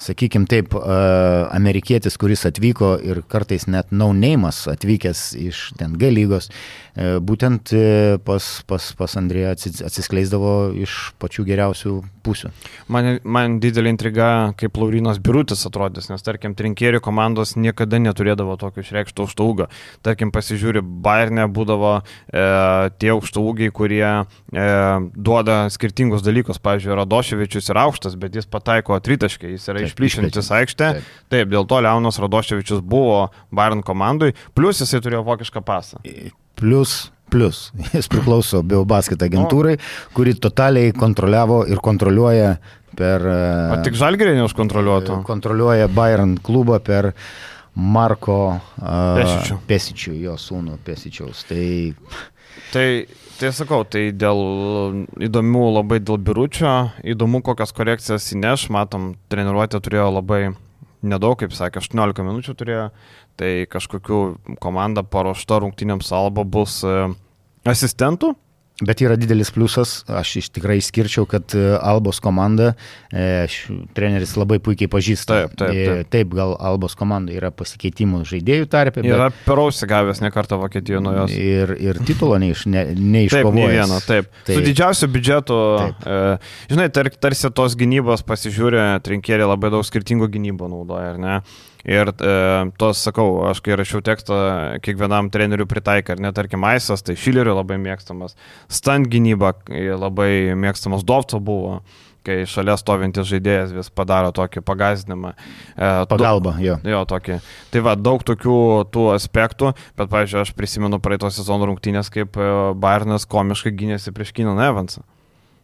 sakykime taip, amerikietis, kuris atvyko ir kartais net nauneimas atvykęs iš ten G lygos, e, būtent e, pas, pas, pas Andrėją atsiskleisdavo iš pačių geriausių pusių. Man, man didelė intriga, kaip Laurinas Birutis atrodys, nes tarkim, trinkėrių komandos niekada neturėdavo tokio išreikšto aukštaugo. Tarkim, pasižiūri, Bayernė būdavo e, tie aukštaugiai, kurie e, duoda skirtingus dalykus. Pavyzdžiui, Radoševičius yra aukštas, bet jis pataiko tritaškai, jis yra išplyšintis aikštė. Taip. Taip, dėl to Leonas Radoševičius buvo Bayern komandai, plus jisai turėjo vokišką pasą. Plus Plus. Jis priklauso Biobasket agentūrai, kuri totaliai kontroliavo ir kontroliuoja per... O tik Žalgirė neužkontroliuotų. Kontroliuoja Bayern klubą per Marko uh, Pesičių, jo sūnų Pesičiaus. Tai... Tai, tai sakau, tai dėl įdomių labai dėl biručio, įdomu kokias korekcijas įneš, matom, treniruotė turėjo labai nedaug, kaip sakė, 18 minučių turėjo, tai kažkokiu komanda paruošta rungtynėms alba bus e, asistentų, Bet yra didelis pliusas, aš iš tikrai išskirčiau, kad e, Albos komanda, e, treneris labai puikiai pažįsta. Taip, taip, e, taip. taip, gal Albos komanda yra pasikeitimų žaidėjų tarpe. Bet... Yra perausi gavęs ne kartą Vokietijoje nuo jos. Ir, ir titulo neiš, ne, neiškovojęs. Taip, ne vieno, taip. taip. Su didžiausiu biudžetu, e, žinai, tar, tarsi tos gynybos pasižiūrė, trinkėlė labai daug skirtingų gynybų naudoja, ar ne? Ir e, tos, sakau, aš kai rašiau tekstą, kiekvienam treneriu pritaikai, ar net, tarkim, Aisas, tai Šilerio labai mėgstamas, Stant gynyba labai mėgstamas, Dovco buvo, kai šalia stovintis žaidėjas vis padaro tokį pagazdinimą. E, Pagalba, jo. Jo, tokį. Tai va, daug tokių tų aspektų, bet, pavyzdžiui, aš prisimenu praeitos sezono rungtynės, kaip e, Bairnas komiškai gynėsi prieš Kiną Evansą.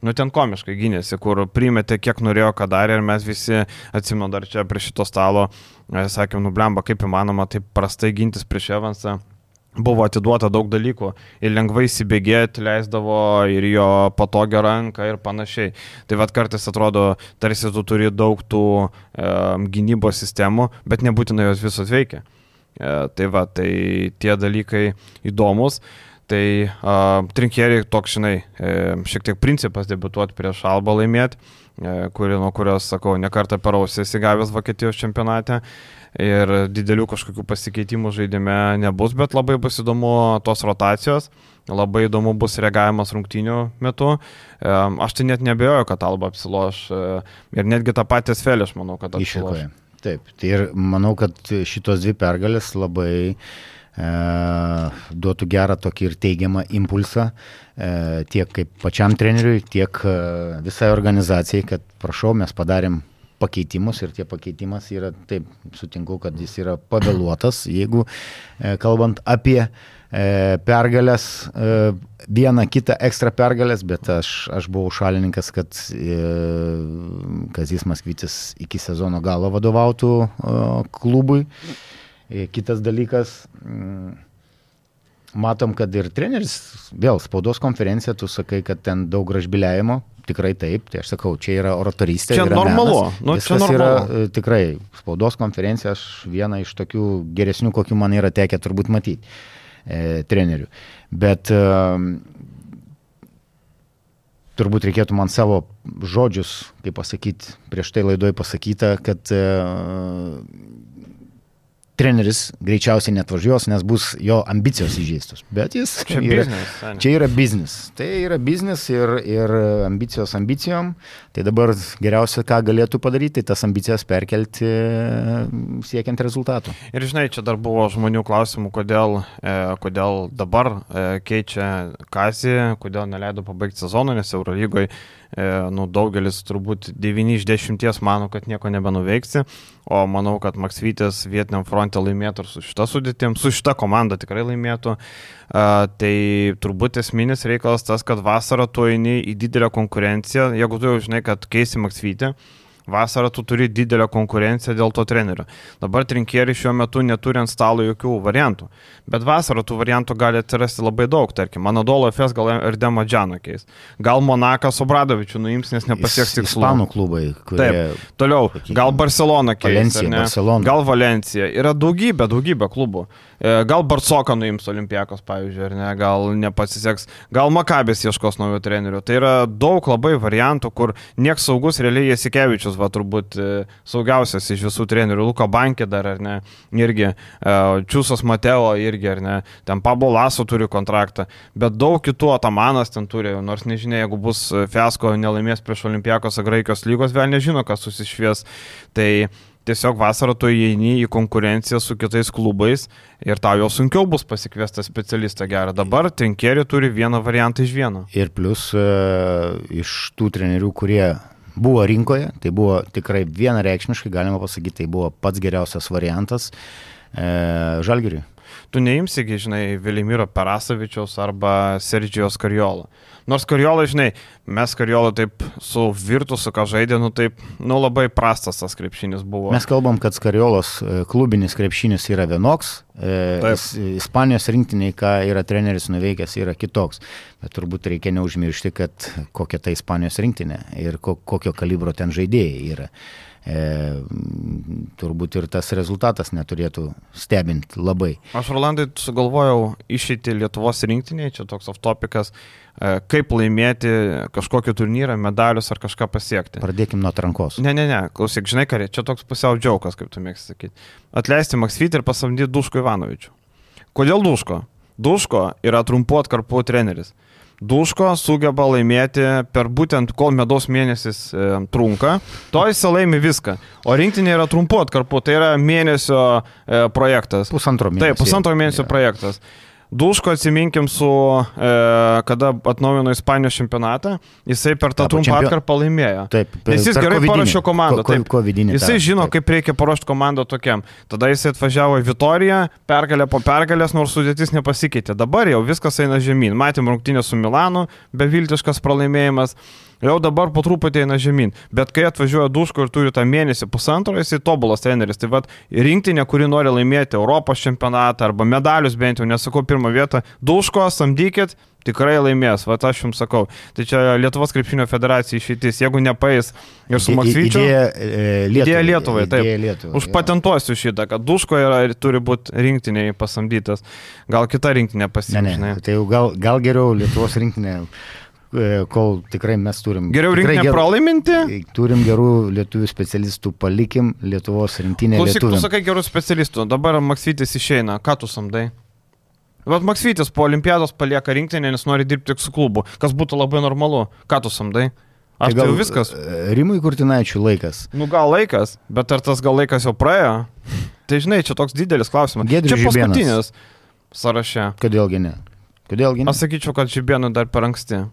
Nu, ten komiškai gynėsi, kur primetė, kiek norėjo, ką darė ir mes visi, atsimenu, dar čia prie šito stalo, e, sakėm, nublemba, kaip įmanoma taip prastai gintis prieš Evansą. Buvo atiduota daug dalykų ir lengvai įsibėgėti leisdavo ir jo patogią ranką ir panašiai. Tai vad kartais atrodo, tarsi tu turi daug tų e, gynybos sistemų, bet nebūtinai jos visos veikia. E, tai va, tai tie dalykai įdomus. Tai uh, trinkėriai toks, žinai, e, šiek tiek principas debituoti prieš Alba laimėti, e, kuri, nuo kurios, sakau, nekartą per ausį įsigavęs Vokietijos čempionate. Ir didelių kažkokių pasikeitimų žaidime nebus, bet labai bus įdomu tos rotacijos, labai įdomu bus reagavimas rungtynių metu. E, aš tai net nebejoju, kad Alba apsiloš ir netgi tą patį Svelį, aš manau, kad apsiloš. Išvykoje. Taip, tai ir manau, kad šitos dvi pergalės labai uh, duotų gerą tokį ir teigiamą impulsą e, tiek kaip pačiam treneriui, tiek e, visai organizacijai, kad prašau, mes padarėm pakeitimus ir tie pakeitimas yra, taip, sutinku, kad jis yra pavėluotas, jeigu kalbant apie pergalės, vieną kitą ekstra pergalės, bet aš, aš buvau šalininkas, kad Kazis Maskvytis iki sezono galo vadovautų klubui. E, kitas dalykas, mm, matom, kad ir treneris, vėl spaudos konferencija, tu sakai, kad ten daug gražbiliavimo, tikrai taip, tai aš sakau, čia yra oratorystė. Čia yra normalu, nu, čia normalu. yra e, tikrai, spaudos konferencija, aš vieną iš tokių geresnių, kokių man yra tekę turbūt matyti e, trenerių. Bet e, turbūt reikėtų man savo žodžius, kaip pasakyti, prieš tai laidoje pasakyta, kad e, treneris greičiausiai net važiuos, nes bus jo ambicijos įžeistos. Bet jis čia yra biznis. Čia yra biznis. Tai yra biznis ir, ir ambicijos ambicijom. Tai dabar geriausia, ką galėtų padaryti, tai tas ambicijas perkelti siekiant rezultatų. Ir žinai, čia dar buvo žmonių klausimų, kodėl, e, kodėl dabar e, keičia Kazį, kodėl neleido pabaigti sezoną, nes Eurolygoje nu, daugelis turbūt 9 iš 10 mano, kad nieko nebenuveiksi, o manau, kad Maksvytis vietiniam fronte laimėtų ir su šita sudėtim, su šita komanda tikrai laimėtų. Uh, tai turbūt esminis reikalas tas, kad vasarą tu eini į didelę konkurenciją, jeigu tu jau žinai, kad keisi Maksvytį, Vasarą tu turi didelę konkurenciją dėl to trenerio. Dabar trinkieriai šiuo metu neturi ant stalo jokių variantų. Bet vasarą tų variantų gali atsirasti labai daug. Tarkim, Anadolo FS gal ir Demo Džano keis. Gal Monakas Obradovičių nuims, nes nepasieks tikslų. Ispanų klubai. Kurie... Taip. Toliau. Gal Barcelona keis. Valencija, Barcelona. Gal Valencija. Yra daugybė, daugybė klubų. E, gal Barcoką nuims Olimpijakos, pavyzdžiui, ar ne, gal nepasiseks, gal Makabės ieškos naujo trenerių. Tai yra daug labai variantų, kur nieks saugus realiai Jasikevičius Maksytis, va turbūt e, saugiausias iš visų trenerių, Luko Bankė dar, ar ne, irgi, e, Čiūsas Mateo irgi, ar ne, ten Pablo Laso turi kontraktą, bet daug kitų Atamanas ten turi, nors nežinia, jeigu bus fiasko nelaimės prieš Olimpijakos ar Graikijos lygos, vėl nežino, kas susišvies. Tai tiesiog vasarą tu įeini į konkurenciją su kitais klubais ir tau jau sunkiau bus pasikviesti specialistą gerą. Dabar Tenkeri turi vieną variantą iš vieno. Ir plus e, iš tų trenerių, kurie buvo rinkoje, tai buvo tikrai vienareikšmiškai, galima pasakyti, tai buvo pats geriausias variantas e, Žalgiriui. Tu neimsi, žinai, Vilimiro Perasavičiaus arba Sergijos Karjolo. Nors Karjola, žinai, mes Karjola taip su Virtusu, ką žaidė, nu taip, nu labai prastas tas krepšinis buvo. Mes kalbam, kad Karjolos e, klubinis krepšinis yra vienoks, e, taip. Ispanijos rinktiniai, ką yra treneris nuveikęs, yra kitoks. Bet turbūt reikia neužmiršti, kad kokia tai Ispanijos rinktinė ir kokio kalibro ten žaidėjai yra e, turbūt ir tas rezultatas neturėtų stebinti labai. Aš, Rolandai, sugalvojau išeiti Lietuvos rinktinėje, čia toks off topicas, e, kaip laimėti kažkokį turnyrą, medalius ar kažką pasiekti. Pradėkim nuo atrankos. Ne, ne, ne, klausyk, žinai, kare, čia toks pusiau džiaukas, kaip tu mėgsti sakyti. Atleisti Maksvitį ir pasamdyti Duško Ivanovičių. Kodėl Duško? Duško yra trumpu atkarpu treneris. Duško sugeba laimėti per būtent kol medaus mėnesis e, trunka, to jis laimi viską. O rinktinė yra trumpu atkarpu, tai yra mėnesio e, projektas. Pusantro mėnesio. Taip, pusantro mėnesio ja. projektas. Duško atsiminkim su, e, kada atnaujino Ispanijos čempionatą, jisai per tą trumpą čempio... atkarpą laimėjo. Taip, per, Nes jis gerai paruošė komandą. Ko, ko, taip, jisai žino, taip. kaip reikia paruošti komandą tokiam. Tada jisai atvažiavo į Vitoriją, pergalę po pergalės, nors sudėtis nepasikeitė. Dabar jau viskas eina žemyn. Matėm rungtynę su Milanu, beviltiškas pralaimėjimas jau dabar po truputį eina žemyn. Bet kai atvažiuoja Duško ir turi tą mėnesį pusantro, jisai tobulas treneris. Tai vad rinktinė, kuri nori laimėti Europos čempionatą arba medalius bent jau, nesakau pirmą vietą, Duško samdykit. Tikrai laimės, va aš jums sakau. Tai čia Lietuvos krepšinio federacija išeitis, jeigu nepaės ir su Maksvyčiu. Idėja e, Lietuvai. Idėja Lietuvai, taip. Lietuvai, Užpatentuosiu ja. šitą, kad Duško yra, turi būti rinktiniai pasamdytas. Gal kita rinktinė ne, tai gal, gal geriau Lietuvos rinktinė kol tikrai mes turim. Geriau rinktinę pralaiminti? E, turim gerų lietuvių specialistų, palikim Lietuvos rinktinę. Klausyk, tu sakai gerų specialistų, dabar Maksytis išeina, ką tu samdai? Vat Maksytis po olimpiados palieka rinktinę, nes nori dirbti tik su klubu, kas būtų labai normalu. Ką tu samdai? Aš tai gal tai viskas. E, Rimui Kurtinaičiui laikas. Nu gal laikas, bet ar tas gal laikas jau praėjo? Tai žinai, čia toks didelis klausimas. Gedrius čia paskutinis sąraše. Kodėlgi ne? Kodėlgi ne? Aš sakyčiau, kad Žibėnui dar per anksti.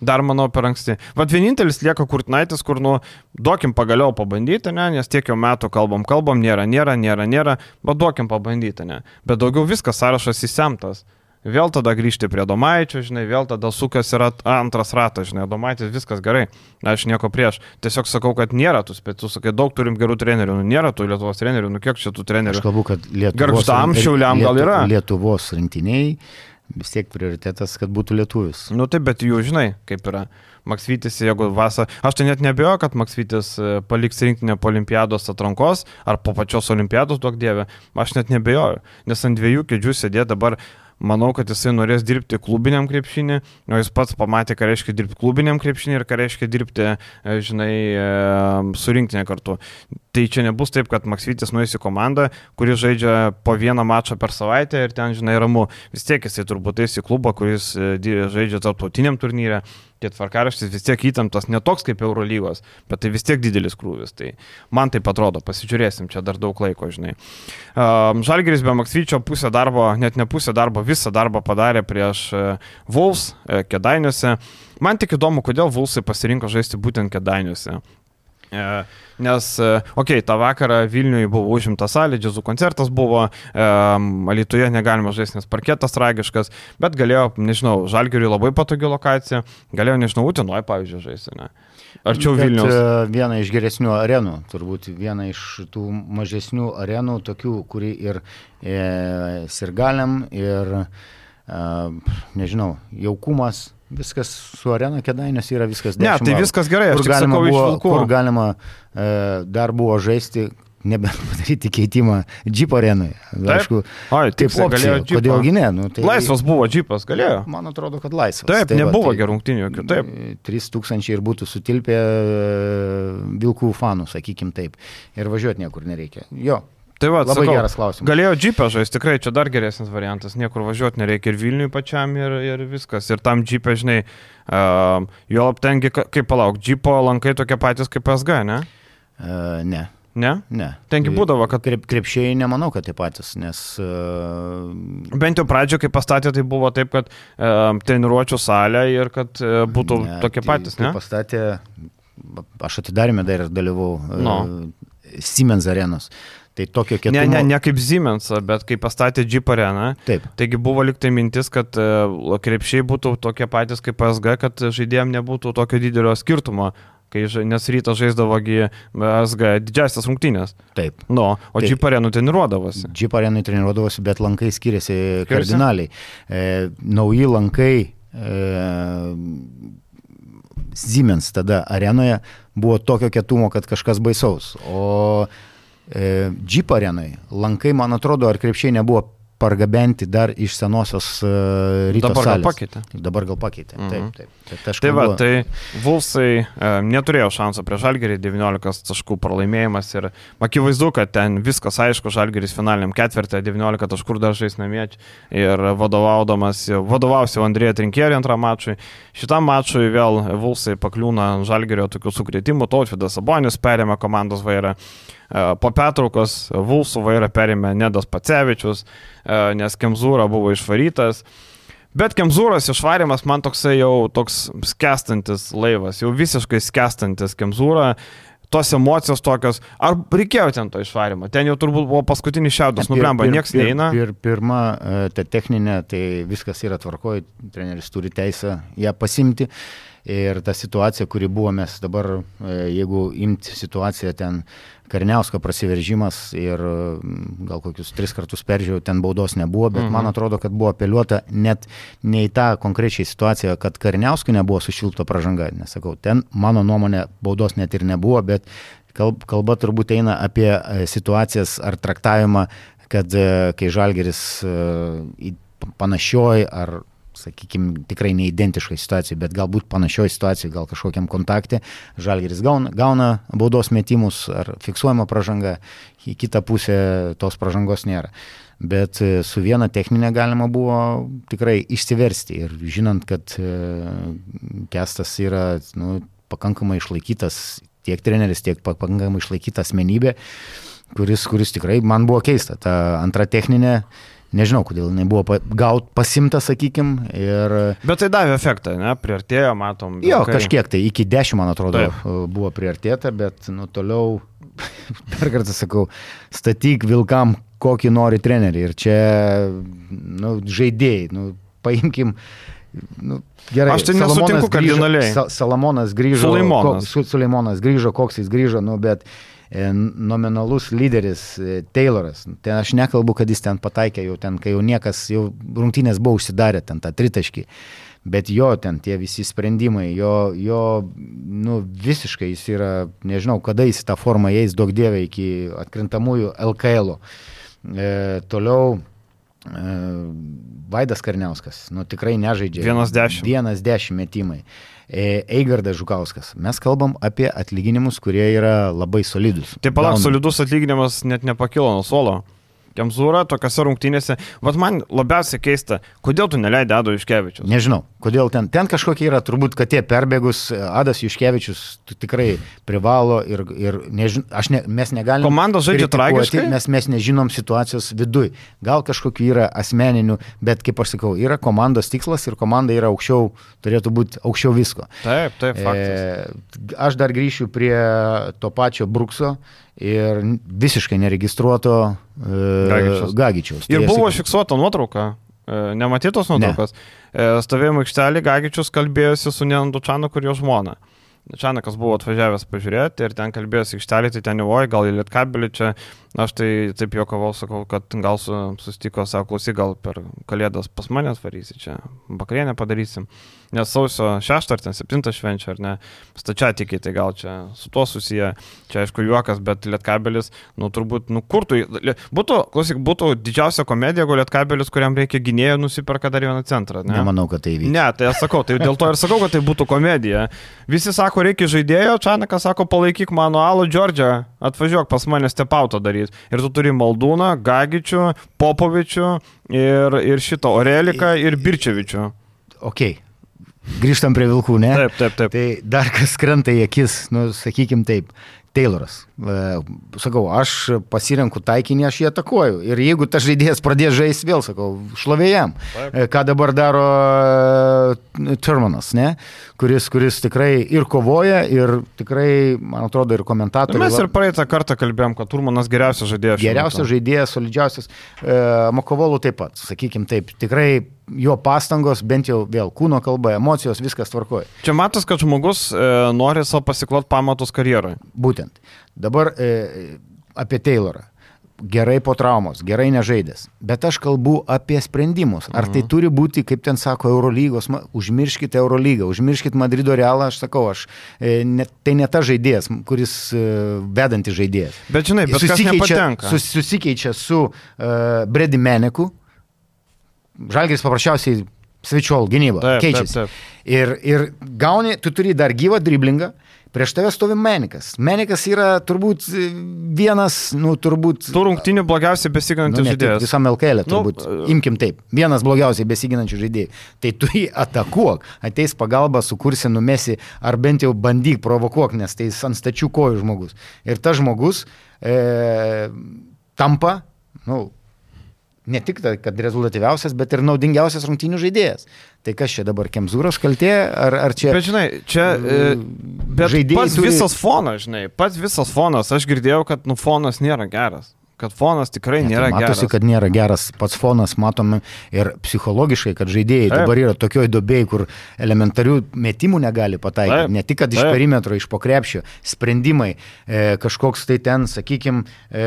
Dar manau per anksti. Vat vienintelis lieka Kurtinaitis, kur, nu, duokim pagaliau pabandyti, ne, nes tiek jau metų kalbam, kalbam, nėra, nėra, nėra, nėra, bet duokim pabandyti, ne. Bet daugiau viskas sąrašas įsemtas. Vėl tada grįžti prie Domaičio, žinai, vėl tada sukas yra antras ratas, žinai, Domaitis viskas gerai, aš nieko prieš. Tiesiog sakau, kad nėra tų spėtų, sakai, daug turim gerų trenerių, nu nėra tų Lietuvos trenerių, nu kiek čia tų trenerių. Aš kalbu, kad Lietuvos. Garždam, šiauliam gal yra. Lietuvos rinktiniai vis tiek prioritetas, kad būtų lietuvis. Nu taip, bet jų žinai, kaip yra. Maksvytis, jeigu vasarą, aš tai net nebejoju, kad Maksvytis e, paliks rinktinę po olimpiados atrankos ar po pačios olimpiados, duok dievė, aš net nebejoju, nes ant dviejų kėdžių sėdė dabar manau, kad jisai norės dirbti klubiniam krepšinį, o jis pats pamatė, ką reiškia dirbti klubiniam krepšinį ir ką reiškia dirbti, e, žinai, e, surinktinę kartu. Tai čia nebus taip, kad Maksvytis nuės į komandą, kuri žaidžia po vieną mačą per savaitę ir ten, žinai, ramu. Vis tiek jisai turbūt eis į klubą, kuris e, žaidžia tarptautiniam turnyrė. Tie tvarkaraštis vis tiek įtemptas, ne toks kaip Eurolygos, bet tai vis tiek didelis krūvis. Tai man tai atrodo, pasižiūrėsim, čia dar daug laiko, žinai. Žalgeris be Maksvyčio pusę darbo, net ne pusę darbo, visą darbą padarė prieš e, Vuls e, Kedainiuose. Man tik įdomu, kodėl Vulsai pasirinko žaisti būtent Kedainiuose. E, nes, okei, okay, tą vakarą Vilniuje buvo užimta salė, džiazų koncertas buvo, um, Alitoje negalima žaisti, nes parketas tragiškas, bet galėjo, nežinau, Žalgiriui labai patogi lokacija, galėjo, nežinau, Utinoje, pavyzdžiui, žaisti, ne? Arčiau bet, Vilnius. Viena iš geresnių arenų, turbūt viena iš tų mažesnių arenų, tokių, kuri ir e, sirgaliam, ir, e, nežinau, jaukumas Viskas su arena kėdainės yra viskas. Ne, tai viskas gerai, aš galima, buvo, kur galima e, dar buvo žaisti nebepadaryti keitimą džipo arenui. Aišku, Oi, kaip tiksliai, opcija, kodėlgi ne? Nu, tai, Laisvas buvo džipas, galėjo. Man atrodo, kad laisvas. Taip, Tai nebuvo tai- gerungtinių jokių. Taip. 3000 ir būtų sutilpę e, vilkų fanų, sakykim taip. Ir važiuoti niekur nereikia. Jo, Tai va, labai sakau, geras klausimas. Galėjo džipę žaisti, tikrai čia dar geresnis variantas, niekur važiuoti nereikia ir Vilniui pačiam ir, ir viskas. Ir tam džipė, žinai, uh, jo aptengi, kaip palauk, džipo lankai tokie patys kaip SG, ne? Uh, ne. Ne? Ne. Tengi būdavo, kad- Krep, krepšiai nemanau, kad tie patys, nes uh, Bent jau pradžio, kai pastatė, tai buvo taip, kad uh, treniruočio salė ir kad uh, būtų ne, tokie tai patys, kai ne? Pastatė, aš atidarėme dar ir dalyvau No. uh, Siemens arenos. Tai tokio kietumo. Ne, ne, ne kaip Siemens, bet kai pastatė Jeep areną. Taip. Taigi buvo liktai mintis, kad uh, krepšiai būtų tokie patys kaip SG, kad žaidėjim nebūtų tokio didelio skirtumo, kai, nes rytas žaisdavogi SG didžiasias rungtynės. Taip. Nu, o. Jeep arenų treniruodavosi. Džip arenai treniruodavosi, bet lankai skiriasi Skiriasi? kardinaliai. E, nauji lankai e, Siemens tada arenoje buvo tokio kietumo, kad kažkas baisaus. O e, Jeep arenai lankai, man atrodo, ar krepšiai nebuvo pargabenti dar iš senosios e, ryto Dabar gal salės. pakeitė. Dabar gal pakeitė. Mhm. Taip, taip. taip aš Tai va, tai Vulsai e, neturėjo šansą prieš Žalgerį, 19 taškų pralaimėjimas ir akivaizdu, kad ten viskas aišku, Žalgeris finaliniam ketvirtį, 19 taškų dar žais namie ir vadovaudamas, vadovausiu Andrėja Trinkierį antrą mačui. Šitam mačui vėl Vulsai pakliūna Žalgerio tokių sukretimų, Tautvidas Sabonis perėmė komandos vairą. E, Po pertraukos Vulsų vairą perėmė Nedas Pacevičius, e, nes Kemzūra buvo išvarytas. Bet Kemzūros išvarimas man toksai jau toks skestantis laivas, jau visiškai skestantis Kemzūra. Tos emocijos tokios, ar reikėjo ten to išvarimo? Ten jau turbūt buvo paskutinis šiaudas, pir- niekas pir- neina. Pir, pirma, e, ta techninė, tai viskas yra tvarkoje, treneris turi teisę ją pasimti. Ir ta situacija, kuri buvo, mes dabar, e, jeigu imti situaciją ten Karniausko prasiveržimas ir gal kokius tris kartus peržiūrėjau, ten baudos nebuvo, bet mhm. man atrodo, kad buvo apeliuota net ne į tą konkrečiai situaciją, kad Karniauskui nebuvo sušilto pražanga. Nesakau, ten mano nuomonė baudos net ir nebuvo, bet kalb, kalba turbūt eina apie e, situacijas ar traktavimą, kad e, kai Žalgeris panašioj ar sakykime, tikrai neidentiškai situacijai, bet galbūt panašioj situacijai, gal kažkokiam kontakte, Žalgeris gauna, gauna baudos metimus ar fiksuojama pražanga, į kitą pusę tos pražangos nėra. Bet e, su viena techninė galima buvo tikrai išsiversti ir žinant, kad e, Kestas yra nu, pakankamai išlaikytas tiek treneris, tiek pakankamai išlaikyta asmenybė, kuris, kuris tikrai man buvo keista. Ta antra techninė, nežinau, kodėl jinai buvo gaut pasimta, sakykim, ir Bet tai davė efektą, ne? Priartėjo, matom. jo, vilkai. kažkiek tai iki 10, man atrodo, Taip. buvo priartėta, bet nu toliau, dar kartą sakau, statyk vilkam kokį nori trenerį ir čia, nu, žaidėjai, nu, paimkim. Nu, gerai, Aš tai nesutinku grįžo- kardinaliai. Sa Salamonas grįžo. Suleimonas. Ko, su, Suleimonas grįžo, koks jis grįžo, nu, bet e, nominalus lyderis e, Tayloras. Ten aš nekalbu, kad jis ten pataikė jau ten, kai jau niekas, jau rungtynės buvo užsidarę ten tą tritaškį. Bet jo ten tie visi sprendimai, jo, jo nu, visiškai jis yra, nežinau, kada jis į tą formą eis, daug dievė iki atkrintamųjų LKL. -o. E, toliau e, Vaidas Karniauskas, nu tikrai nežaidžia. Vienas dešimt. Vienas dešimt metimai. E, Eigardas Žukauskas. Mes kalbam apie atlyginimus, kurie yra labai solidus. Tai palauk, Gauna- solidus atlyginimas net nepakilo nuo suolo. Kemzūra tokiose rungtynėse. Vat man labiausiai keista, kodėl tu neleidai Ado Iškevičius? Nežinau, kodėl ten, ten kažkokia yra, turbūt, kad tie perbėgus, Adas Juškevičius tu tikrai privalo ir, ir nežin, aš ne, mes negalime. Komanda žaidžia tragiškai? Mes, mes nežinom situacijos viduj. Gal kažkokiu yra asmeninių, bet kaip aš sakau, yra komandos tikslas ir komanda yra aukščiau, turėtų būti aukščiau visko. Taip, taip, faktas. E, aš dar grįšiu prie to pačio Brukso ir visiškai neregistruoto e, Gagičiaus. Gagičiaus. Ir Tai buvo sakau, fiksuota nuotrauka. e, Nematytos nuotraukos. Ne. Stovėjimo aikštelį Gagičius kalbėjosi su Nendučanu, kur jo žmona. Čanakas buvo atvažiavęs pažiūrėti ir ten kalbėjosi aikštelį, tai ten oi, gal į Lietkabelį čia. Aš tai taip juokavau, sakau, kad gal su, susitiko, sako, klausyk, gal per kalėdas pas mane atvarysi čia, bakrienę padarysim. Nes sausio 6 ar ten 7 švenčia, ar ne, stačiatikiai, tai gal čia su tuo susiję, čia aišku juokas, bet lietkabelis, nu turbūt, nu kur tu, būtų, klausyk, būtų didžiausia komedija, jeigu lietkabelis, kuriam reikia gynėjo, nusiperka dar vieną centrą. Ne? Nemanau, kad tai vyks. Ne, tai aš sakau, tai dėl to ir sakau, kad tai būtų komedija. Visi sako, reikia žaidėjo, Čanakas sako, palaikyk mano alų Džordžią, atvažiuok pas mane stepauto daryti. Ir tu turi Maldūną, Gagičių, Popovičių ir, ir šito Oreliką ir Birčevičių. Ok. Grįžtam prie vilkų, ne? Taip, taip, taip. Tai dar kas krenta į akis, nu, sakykim taip. Tayloras. Sakau, aš pasirenku taikinį, aš jį atakuoju. Ir jeigu tas žaidėjas pradės žaisti vėl, sakau, šlovėjam. Ką dabar daro Turmanas, ne? Kuris, kuris tikrai ir kovoja, ir tikrai, man atrodo, ir komentatoriai. Mes ir praeitą kartą kalbėjom, kad Turmanas geriausias žaidėjas. Geriausias žaidėjas, solidžiausias. Makovolų taip pat, sakykim taip. Tikrai jo pastangos, bent jau vėl kūno kalba, emocijos, viskas tvarkoja. Čia matas, kad žmogus e, nori savo pasiklot pamatus karjeroje. Būtent. Dabar e, apie Taylorą. Gerai po traumos, gerai nežaidęs. Bet aš kalbu apie sprendimus. Ar tai turi būti, kaip ten sako, Eurolygos, ma, užmirškite Eurolygą, užmirškite Madrido realą, aš sakau, aš, e, ne, tai ne ta žaidėjas, kuris e, vedantis žaidėjas. Bet žinai, bet nepatenka. sus, susikeičia su uh, Brady Meneku, Žalgiris paprasčiausiai svečiol gynybą, Taip, keičiasi. taip, taip. Ir, ir gauni, tu turi dar gyvą driblingą, prieš tave stovi Menikas. Menikas yra turbūt e, vienas, nu turbūt... Tų rungtinių blogiausiai Nu, besiginantis ne tik žaidėjas. visam LKL, Nu, turbūt. Nu, Imkim taip. Vienas blogiausiai besiginančių žaidėjų. Tai tu jį atakuok, ateis pagalba, sukursi, numesi, ar bent jau bandyk provokuok, nes tai ant stačių kojų žmogus. Ir tas žmogus e, tampa, nu, ne tik, ta, kad rezultatyviausias, bet ir naudingiausias rungtynių žaidėjas. Tai kas čia dabar, Kemzūros kaltė, ar, ar čia... Bet žinai, čia... E, bet Žaidėjai pats turi- visas fonas, žinai, pats visas fonas, aš girdėjau, kad nu fonas nėra geras. Kad fonas tikrai nėra matosi, geras. kad nėra geras pats fonas, matome ir psichologiškai, kad žaidėjai Taip. dabar yra tokioje dobėje, kur elementarių metimų negali pataikyti. Taip. Ne tik, kad iš Taip. perimetro, iš pokrepšio, sprendimai, e, kažkoks tai ten, sakykime, e,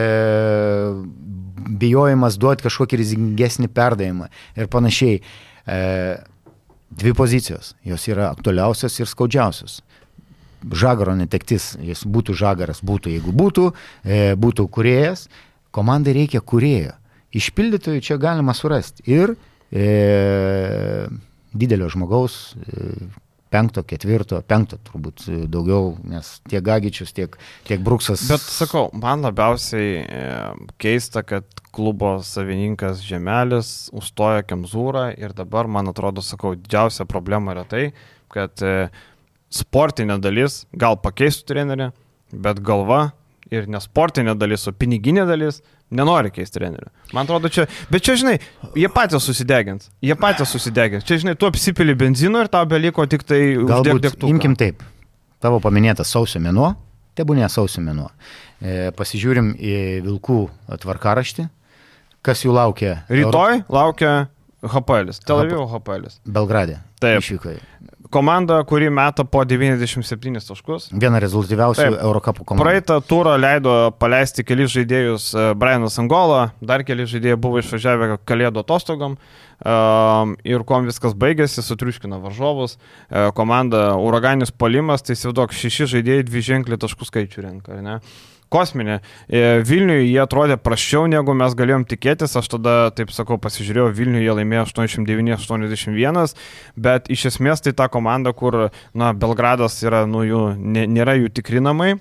bijojimas duoti kažkokį rizikingesnį perdavimą ir panašiai. E, dvi pozicijos, jos yra aktualiausios ir skaudžiausios. Žagaro netektis, jis būtų žagaras, būtų jeigu būtų, e, būtų kuriejas, komandai reikia kurėjo. Išpildytojų čia galima surasti. Ir e, didelio žmogaus, e, penkto, ketvirto, penkto turbūt e, daugiau, nes tiek Gagičius, tiek, tiek Bruksas. Bet sakau, man labiausiai e, keista, kad klubo savininkas Žemelis užstoja Kemzūrą ir dabar, man atrodo, sakau, didžiausia problema yra tai, kad e, sportinė dalis gal pakeistų trenerį, bet galva ir nesportinė dalis, o piniginė dalis nenori keisti trenerių. Man atrodo, čia, bet čia, žinai, jie patys susidegins. Jie patys susidegins. Čia, žinai, tu apsipili benzino ir tau beliko tik tai degtuką. imkim taip, tavo paminėtas sausio mėnuo, tebūnė sausio mėnuo. E, pasižiūrim į vilkų tvarkaraštį, kas jų laukia. Rytoj laukia HPL, Tel Avivo HPL. Belgrade. Taip. Išvykoje. Komanda, kuri meta po 97 taškus. Viena rezultatyviausių Taip. Eurocapų komandų. Praeitą turą leido paleisti kelis žaidėjus e, Brianas Angola, dar keli žaidėjai buvo išvažiavę kalėdų atostogom um, ir kuom viskas baigėsi, sutriuškino varžovus. E, Komanda Uraganinis palimas, tai įsivaizduok, šeši žaidėjai dvi ženklį taškų skaičių renka, ar ne? Kosminė. E, Vilniuje jie atrodė prašiau, negu mes galėjom tikėtis. Aš tada, taip sakau, pasižiūrėjau, Vilniuje jie laimėjo 89-81, bet iš esmės tai ta komanda, kur, na, Belgradas yra, nu, jų, nė- nėra jų tikrinamai.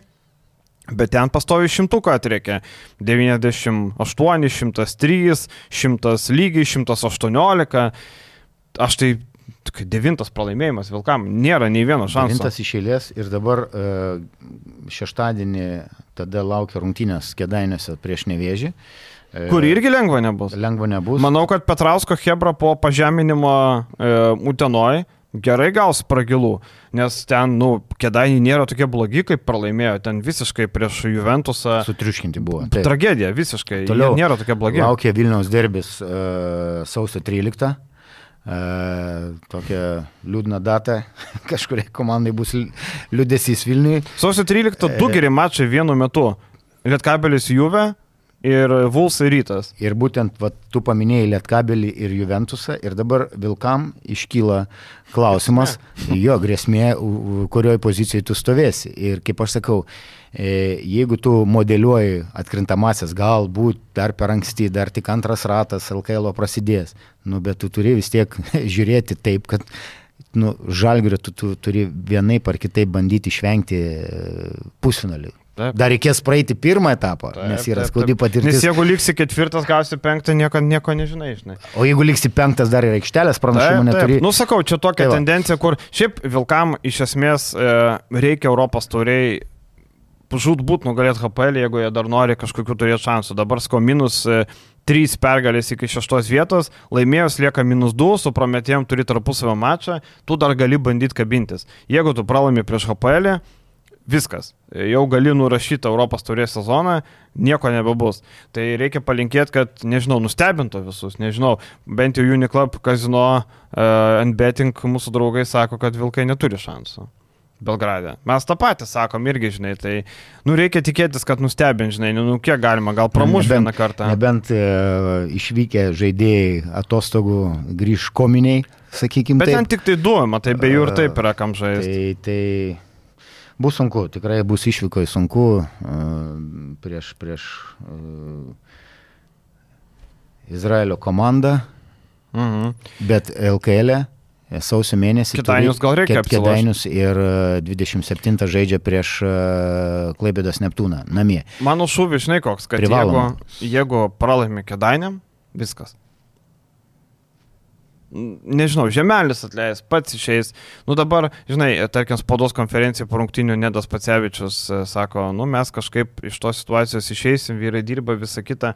Bet ten pastovi šimtuką atrėkė. 98, 103, 100 lygiai, 118. Aš tai devintas pralaimėjimas Vilkam. Nėra nei vieno šanso. Devintas iš eilės ir dabar e, šeštadienį tada laukia rungtynės kėdainėse prieš nevėžį. E, Kur irgi lengva nebus. Lengva nebus. Manau, kad Petrausko Hebra po pažeminimo e, Utenoj gerai gaus pragilų, nes ten, nu, kėdainiai nėra tokie blogi, kaip pralaimėjo, ten visiškai prieš Juventusą. Sutriuškinti buvo. Tragedija, visiškai. Toliau Jie nėra tokie blogi. Laukia Vilniaus derbis uh, sausio 13. Uh, tokia liūdna data, kažkuriai komandai bus li- liūdėsys Vilniui. Sausio 13 du E. geri mačai vienu metu. Lietkabelis Juve ir Vulsai rytas. Ir būtent va, tu paminėjai Lietkabelį ir Juventusą ir dabar Vilkam iškyla klausimas, jo grėsmė, kurioje pozicijoje tu stovėsi. Ir kaip aš sakau, e, jeigu tu modeliuoji atkrintamasis, galbūt dar per anksti, dar tik antras ratas LKL prasidės, nu, bet tu turi vis tiek žiūrėti taip, kad nu, žalgiriu tu, tu turi vienaip ar kitaip bandyti išvengti e, pusfinalių. Taip. Dar reikės praeiti pirmą etapą, taip, nes yra skaudi patirtis. Nes jeigu liksi ketvirtas, gausi penktą, nieko, nieko nežinai, žinai. O jeigu liksi penktas, dar ir aikštelės pranašumą neturi. Nu, sakau, čia tokia taip, tendencija, kur šiaip Vilkam iš esmės e, reikia Europos tauriai žūt būt nugalėti HPL, jeigu jie dar nori kažkokių turėti šansų. Dabar sko minus e, 3 pergalės iki 6 vietos, laimėjus lieka minus 2, su prometėjom turi tarpusavio mačą, tu dar gali bandyti kabintis. Jeigu tu pralaimi prieš HPL, viskas. Jau gali nurašyti Europos turės sezoną, nieko nebebus. Tai reikia palinkėti, kad, nežinau, nustebintų visus, nežinau, bent jau Uniclub, Kazino, uh, Nbetting mūsų draugai sako, kad Vilkai neturi šansų. Belgrade. Mes tą patį sakom irgi, žinai, tai, nu, reikia tikėtis, kad nustebint, žinai, nu, kiek galima, gal pramuš vieną kartą. Nebent e, išvykę žaidėjai atostogų grįž kominiai, sakykime. Bet taip. ten tik tai du, matai, be jų ir taip yra kam žaisti. Tai, tai Bus sunku, tikrai bus išvykoje sunku prieš, prieš Izraelio komandą, mhm. bet LKL e, sausio mėnesį. Kėdainius gal reikia. Kėdainius ir 27 žaidžia prieš Klaipėdos Neptūną namie. Mano šūvis, žinai koks, kad Privaloma. jeigu, jeigu pralaimi Kėdainiam, viskas nežinau, žemelis atleis, pats išeis. Nu dabar, žinai, tarkim, spaudos konferencija po rungtinių Nedas Pacevičius e, sako, nu mes kažkaip iš tos situacijos išeisim, vyrai dirba visą kitą.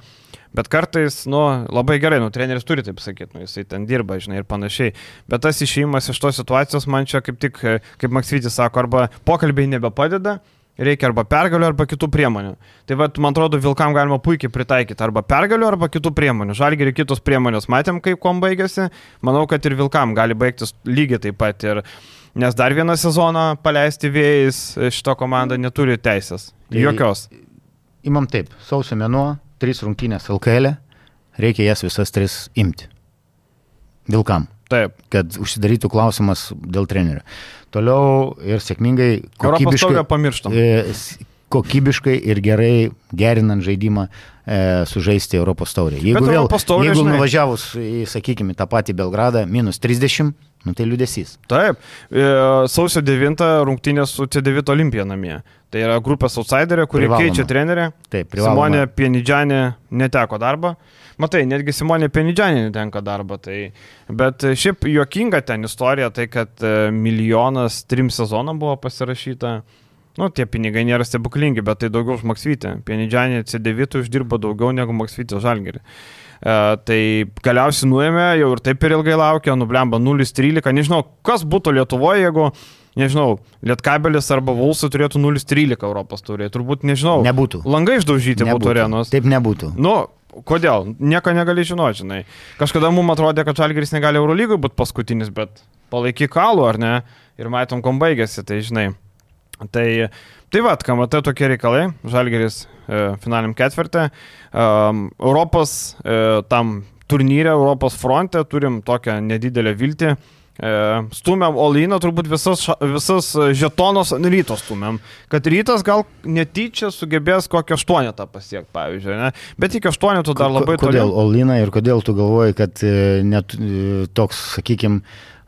Bet kartais, nu, labai gerai, nu, treneris turi taip sakyti, nu, jisai ten dirba, žinai, ir panašiai. Bet tas išėjimas iš tos situacijos man čia kaip tik, e, kaip Maksvitis sako, arba pokalbiai nebepadeda, Reikia arba pergalių, arba kitų priemonių. Tai vad, man atrodo, Vilkam galima puikiai pritaikyti arba pergalių, arba kitų priemonių. Žalgi ir kitos priemonės matėm, kaip kom baigėsi. Manau, kad ir Vilkam gali baigtis lygiai taip pat. Ir, nes dar vieną sezoną paleisti vėjais šito komanda neturi teisės. Tai Jokios. Imam taip, sausio mėnuo, trys rungtynės LKL, e, reikia jas visas tris imti. Vilkam. Taip. Kad užsidarytų klausimas dėl trenerio. Toliau ir sėkmingai kokybiškai, pamirštam. Kokybiškai ir gerai gerinant žaidimą e, sužaisti Europos taurę. Jeigu, vėl, taurė, jeigu žinai, nuvažiavus į, sakykime, tą patį Belgradą, minus 30, nu tai liūdėsys. Taip, e, sausio 9 rungtynės su C9 Olimpija namie. Tai yra grupės outsiderė, kuri privaloma. keičia trenerę. Taip, privaloma. Simonė Pienidžianė neteko darbą. Matai, netgi Simonė Penidžianė netenka darbą. Tai, bet šiaip juokinga ten istorija, tai kad e, milijonas trim sezonam buvo pasirašyta. Nu, tie pinigai nėra stebuklingi, bet tai daugiau už Maksvytę. Pienidžianė C9 uždirba daugiau negu Maksvytė Žalgerį. E, tai galiausiai nuėmė, jau ir taip ir ilgai laukia, nublemba 0,13. Nežinau, kas būtų Lietuvoje, jeigu, nežinau, Lietkabelis arba Vulsai turėtų 0,13 Europos turėti. Turbūt, nežinau. Nebūtų. Langai išdaužyti nebūtų. būtų arenos. Taip nebūtų. Nu, Kodėl? Nieko negali žinoti, žinai. Kažkada mums atrodė, kad Žalgiris negali Eurolygui būti paskutinis, bet palaiky kalų, ar ne? Ir matom, kom baigėsi, tai žinai. Tai, tai va, KMT tokie reikalai. Žalgiris e, finaliniam ketvirtį. E, Europos e, tam turnyre, Europos fronte turim tokią nedidelę viltį. E, stumiam Olyną, turbūt visas, visas žetonos rytos stumiam, kad rytas gal netyčia sugebės kokią aštuonetą pasiekti, pavyzdžiui, ne? bet iki aštuonetų dar labai toli. Kodėl Olyną ir kodėl tu galvoji, kad e, net e, toks, sakykime,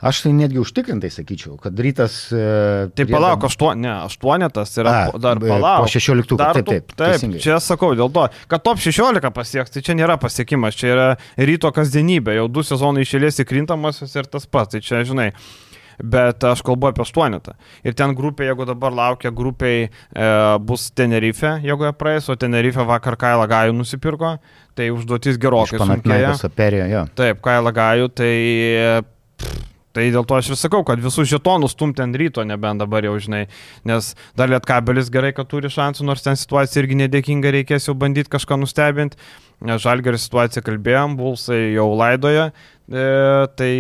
Aš tai netgi užtikrintai sakyčiau, kad rytas. E, tai palauk, aštuon, ne, aštuonetas yra A, dar palauk. Po 16, dar, taip, taip. Taip, teisingai. čia sakau, dėl to, kad top 16 pasieks, tai čia nėra pasiekimas, čia yra ryto kasdienybė, jau du sezonai išėlės įkrintamosios ir tas pats, tai čia, žinai, bet aš kalbu apie aštuonetą. Ir ten grupė, jeigu dabar laukia grupiai, e, bus Tenerife, jeigu jie praeis, o Tenerife vakar Kailą Gajų nusipirko, tai užduotis gerokai sunkėja. Taip, Kailą Gajų, tai... Tai dėl to aš ir sakau, kad visus žetonus stumti ant ryto, nebent dabar jau žinai, nes dar liet kabelis gerai, kad turi šansų, nors ten situacija irgi nedėkinga, reikės jau bandyti kažką nustebinti. Žalgerio situaciją kalbėjom, Bulsai jau laidoja, e, tai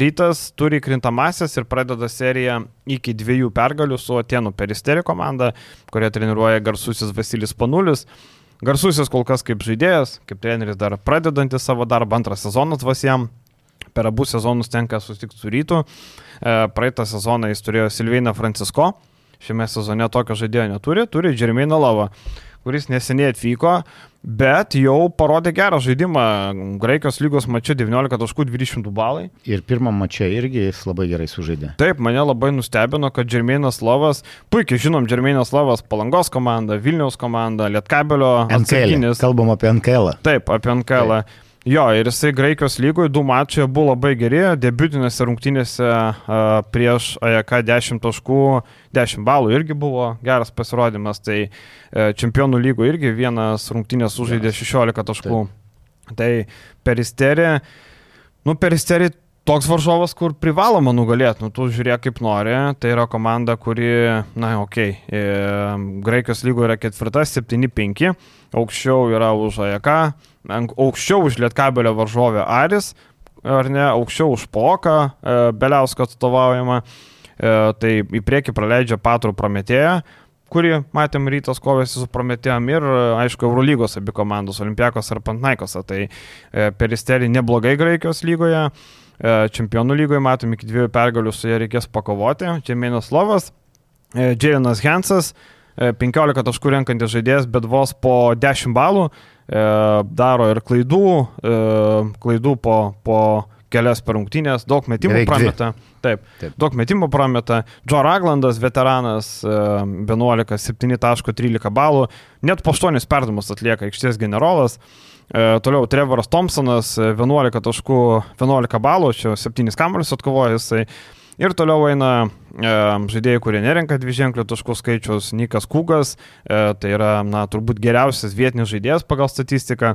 rytas turi krintamasias ir pradeda seriją iki dviejų pergalių su Atenų Peristeri komanda, kurią treniruoja garsusis Vasilis Panulis. garsusis kol kas kaip žaidėjas, kaip treneris dar pradedantis savo darbą, antras sezonas vas jam, per abu sezonus tenka susitikti su rytu. E, praeitą sezoną jis turėjo Silveiną Francisko, šiame sezone tokio žaidėjo neturi, turi Džerminą Lavą, kuris neseniai atvyko, bet jau parodė gerą žaidimą. Graikijos lygos mačia 19.20 balai. Ir pirmą mačia irgi jis labai gerai sužaidė. Taip, mane labai nustebino, kad Džerminas Lavas, puikiai žinom, Džerminas Lavas Palangos komanda, Vilniaus komanda, Lietkabelio. NKL. Kalbam apie NKL. Taip, apie NKL. Taip. Jo, ir jisai Graikijos lygoje du mačiai buvo labai geri, debutinėse rungtynėse prieš AJK 10 taškų, 10 balų irgi buvo geras pasirodymas, tai e, čempionų lygoje irgi vienas rungtynės sužaidė 16 taškų. Taip. Tai peristerė, nu peristerė toks varžovas, kur privaloma nugalėti, nu tu žiūrėk kaip nori, tai yra komanda, kuri, na, okei, okay, e, Graikijos lygoje yra ketvirta, 7-5, aukščiau yra už AJK aukščiau už Lietkabelio varžovę Aris, ar ne, aukščiau už Poką, e, Beliausko atstovaujama, e, tai į priekį praleidžia Patrų Prometėją, kurį matėm rytas kovėsi su Prometėjom ir, aišku, Eurolygos abi komandos, Olimpiakos ar Pantnaikose. Tai e, peristerį neblogai Graikijos lygoje, čempionų lygoje matom iki dviejų pergalių su jie reikės pakovoti. Čemienas Lovas, Džėlinas Hensas, 15 taškų renkantis žaidėjas, bet vos po 10 balų E, daro ir klaidų, e, klaidų po, po kelias per rungtynės, daug metimų Beveik prameta. Taip, Taip, daug metimų prameta. Joe Raglandas, veteranas, 11-7.13 e, balų, net po 8 perdamus atlieka aikštės generolas. Toliau Trevoras Thompsonas, 11 taškų, 11 balų, čia 7 kamuolius atkovoja jisai. Ir toliau eina e, žaidėjai, kurie nerenka dviženklių taškų skaičius, Nikas Kūgas, e, tai yra, na, turbūt geriausias vietinis žaidėjas pagal statistiką.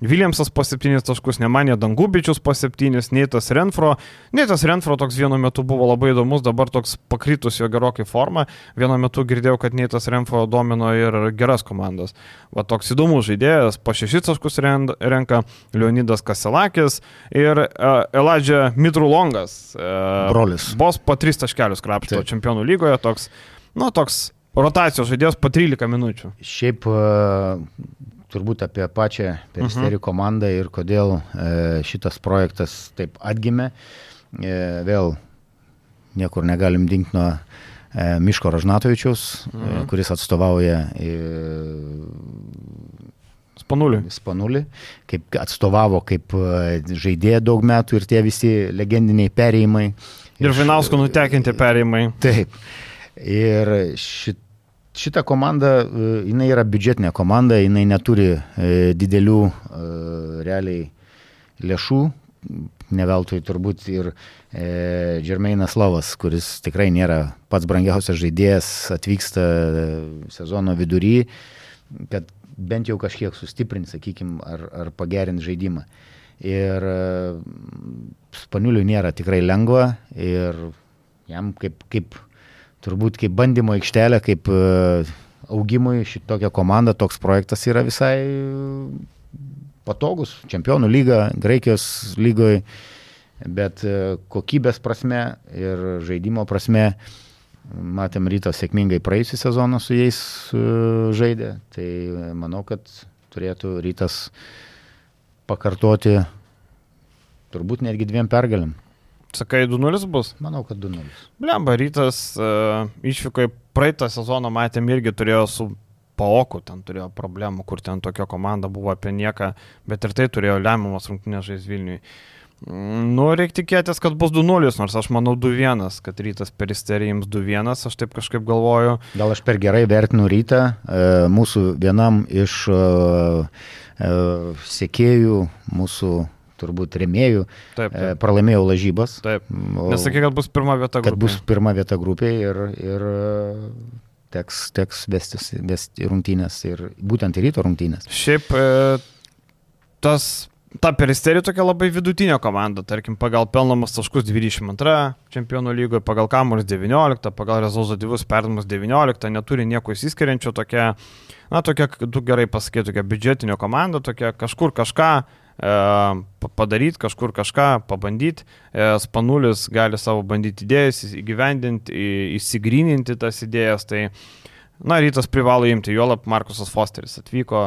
Viljamsas po 7 taškus, Nemanė Dangubičius po 7, Neitas Renfro. Neitas Renfro toks vienu metu buvo labai įdomus, dabar toks pakritus jo gerokai forma. Vienu metu girdėjau, kad Neitas Renfro domino ir geras komandas. Va toks įdomus žaidėjas, po 6 taškus renka Leonidas Kaselakis ir uh, Eladžia Mitrulongas. Uh, Brolis. Bos po 3 taškelius krapšto čempionų lygoje, toks, nu, toks rotacijos žaidėjas po 13 minučių. Šiaip uh, turbūt apie pačią peristerį mhm. komandą ir kodėl e, šitas projektas taip atgimė. E, vėl niekur negalim dingti nuo e, Miško Ražnatovičiaus, mhm. kuris atstovauja Spanulį. Spanulį, kaip atstovavo kaip žaidėja daug metų ir tie visi legendiniai perėjimai. Ir Vinausko nutekinti perėjimai. Taip. Ir šit, šita komanda, e, jinai yra biudžetinė komanda, jinai neturi e, didelių e, realiai lėšų, neveltui turbūt ir e, Džermeinas Lavas, kuris tikrai nėra pats brangiausias žaidėjas, atvyksta sezono vidury, kad bent jau kažkiek sustiprinti, sakykime, ar, ar pagerinti žaidimą. Ir Spaniuliui nėra tikrai lengva ir jam kaip, kaip turbūt kaip bandymo aikštelė, kaip e, augimui šitokia komanda, toks projektas yra visai patogus. Čempionų lyga, Graikijos lygoje, bet e, kokybės prasme ir žaidimo prasme matėm ryto sėkmingai praėjusią sezoną su jais e, žaidė, tai manau, kad turėtų rytas pakartoti turbūt netgi dviem pergalėm. Sakai, 2-0 bus? Manau, kad 2-0. Blemba, rytas uh, išvyko į praeitą sezoną, matėm, irgi turėjo su Paoku, ten turėjo problemų, kur ten tokia komanda buvo apie nieką, bet ir tai turėjo lemiamas rungtynės žais Vilniui. Mm, nu, reikia tikėtis, kad bus 2-0, nors aš manau 2-1, kad rytas peristerį jums 2-1, aš taip kažkaip galvoju. Gal aš per gerai vertinu rytą, e, mūsų vienam iš e, e, sėkėjų, mūsų turbūt remėjų, taip, taip. E, pralaimėjau lažybas. Taip. Nesakė, kad bus pirma vieta grupėje. Kad bus pirma vieta grupėje ir, ir teks, teks vestis, vesti rungtynės ir būtent ryto rungtynės. Šiaip e, tas ta peristerija tokia labai vidutinė komanda, tarkim, pagal pelnamas taškus 22 čempionų lygoje, pagal kamuolius 19, pagal rezultatyvus perdamus 19, neturi nieko įsiskiriančio, tokia, na, tokia, tu gerai pasakai, tokia biudžetinė komanda, tokia kažkur kažką E, padaryti kažkur kažką, pabandyti. Spanulis gali savo bandyti idėjas įgyvendinti, įsigryninti tas idėjas. Tai Na, rytas privalo imti, juolap Markusas Fosteris atvyko,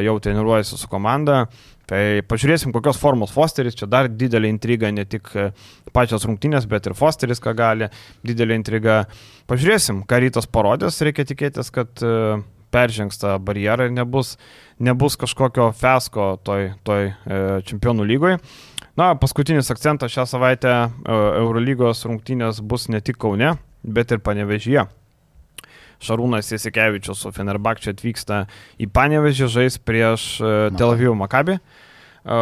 jau treniruojasi su komanda. Tai pažiūrėsim, kokios formos Fosteris, čia dar didelė intriga, ne tik pačios rungtynės, bet ir Fosteris, ką gali, didelė intriga. Pažiūrėsim, ką rytas parodės, reikia tikėtis, kad peržengs tą barjerą ir nebus, nebus kažkokio fesko toj, toj čempionų lygoje. Na, paskutinis akcentas šią savaitę Eurolygos rungtynės bus ne tik Kaune, bet ir Panevežyje. Šarūnas Jasikevičius su Fenerbakčia atvyksta į Panevežį žais prieš e, Tel Avivo Makabį. E,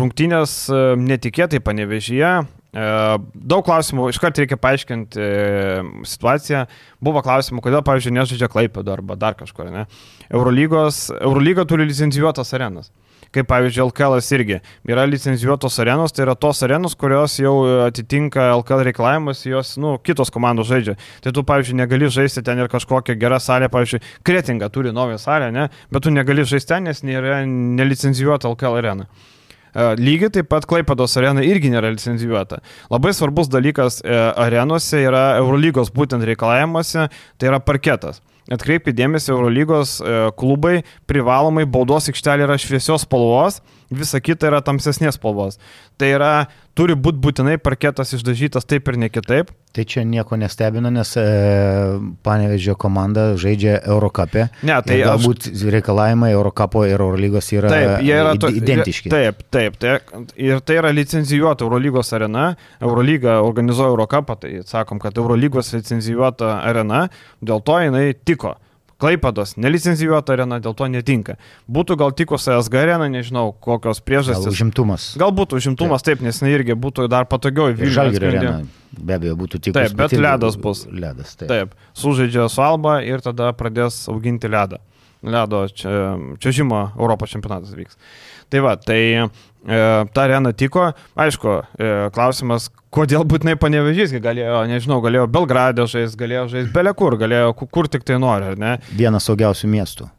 rungtynės e, netikėtai Panevežyje. Daug klausimų, iškart reikia paaiškinti situaciją. Buvo klausimų, kodėl, pavyzdžiui, nežaidžia Klaipėdo arba dar kažkur, ne? Eurolygos, Eurolyga turi licencijuotas arenas kaip pavyzdžiui LKL irgi yra licencijuotos arenos, tai yra tos arenos, kurios jau atitinka LKL reikalavimus, jos, nu, kitos komandos žaidžia. Tai tu, pavyzdžiui, negali žaisti ten ir kažkokią gerą salę, pavyzdžiui, Kretinga turi naują salę, ne, bet tu negali žaisti ten, nes nėra nelicencijuota LKL arena. E, lygiai taip pat Klaipados arena irgi nėra licencijuota. Labai svarbus dalykas e, arenose yra Eurolygos būtent reikalavimuose, tai yra parketas. Atkreipkite dėmesį, Eurolygos e, klubai privalomai baudos aikštelė yra šviesios spalvos, visa kita yra tamsesnės spalvos. Tai yra, turi būti būtinai parketas išdažytas taip ir ne kitaip. Tai čia nieko nestebina, nes e, Panevežio komanda žaidžia Eurocapė. Ne, tai galbūt aš... reikalavimai Eurocapo ir Eurolygos yra, taip, yra to, identiški. Taip, taip. Tai, ir tai yra licencijuota Eurolygos arena. Eurolyga organizuoja Eurocapą, tai sakom, kad Eurolygos licencijuota arena, dėl to jinai tiko. Klaipados nelicencijuota arena dėl to netinka. Būtų gal tikus SG arena, nežinau, kokios priežastys. Gal užimtumas. Galbūt užimtumas, taip, taip nes jinai irgi būtų dar patogiau į Žalgirio areną. Be abejo, būtų tikus. Taip, bet ledas bus. Ledas, taip. Taip, sužaidžia su Alba ir tada pradės auginti ledą. Ledo čia, čia žymo Europos čempionatas vyks. Tai va, tai ta arena tiko. Aišku, e, klausimas, kodėl būtinai panevežys, galėjo, nežinau, galėjo Belgradę žaisti, galėjo žaisti belekur, galėjo kur tik tai nori, ar ne? Vienas saugiausių miestų.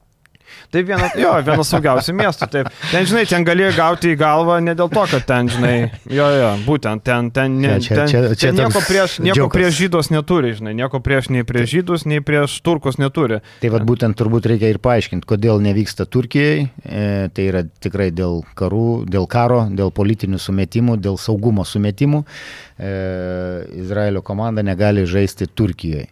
Tai vienas, jo, vienas saugiausių miestų. Taip. Ten, žinai, ten gali gauti į galvą ne dėl to, kad ten, žinai, jo, jo, būtent ten, ten, ne, čia, ten, čia, čia, čia nieko, prieš, nieko džiaukas. prieš žydus neturi, žinai, nieko prieš nei prieš žydus, nei prieš turkus neturi. Tai vad būtent turbūt reikia ir paaiškinti, kodėl nevyksta Turkijai. E, tai yra tikrai dėl karų, dėl karo, dėl politinių sumetimų, dėl saugumo sumetimų. E, Izraelio komanda negali žaisti Turkijoje.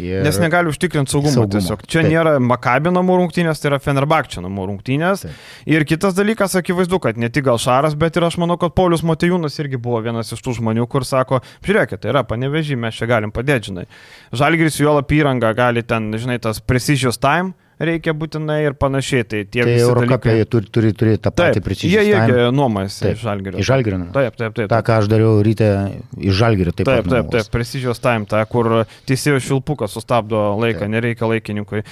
Ir... Nes negali užtikrinti saugumo, saugumo. tiesiog. Čia Taip. nėra Makabi namų rungtynės, tai yra Fenerbakčio namų rungtynės. Taip. Ir kitas dalykas, akivaizdu, kad ne tik gal Šaras, bet ir aš manau, kad Paulius Matejūnas irgi buvo vienas iš tų žmonių, kur sako, žiūrėkit, tai yra panevežį, mes čia galim padėti, žinai. Žalgris juolap įrangą gali ten, žinai, tas precision time reikia būtinai ir panašiai. Tai tie tai Eurocapė turi, turi turėti tą patį preciziją. Jie irgi nuomojasi iš Žalgirio. Iš Žalgirio. Taip, taip, taip. Ta, ką aš dariau ryte iš Žalgirio. Taip, taip, taip, taip precizios time, ta, kur teisėjo šilpukas sustabdo laiką, taip. nereikia laikininkui.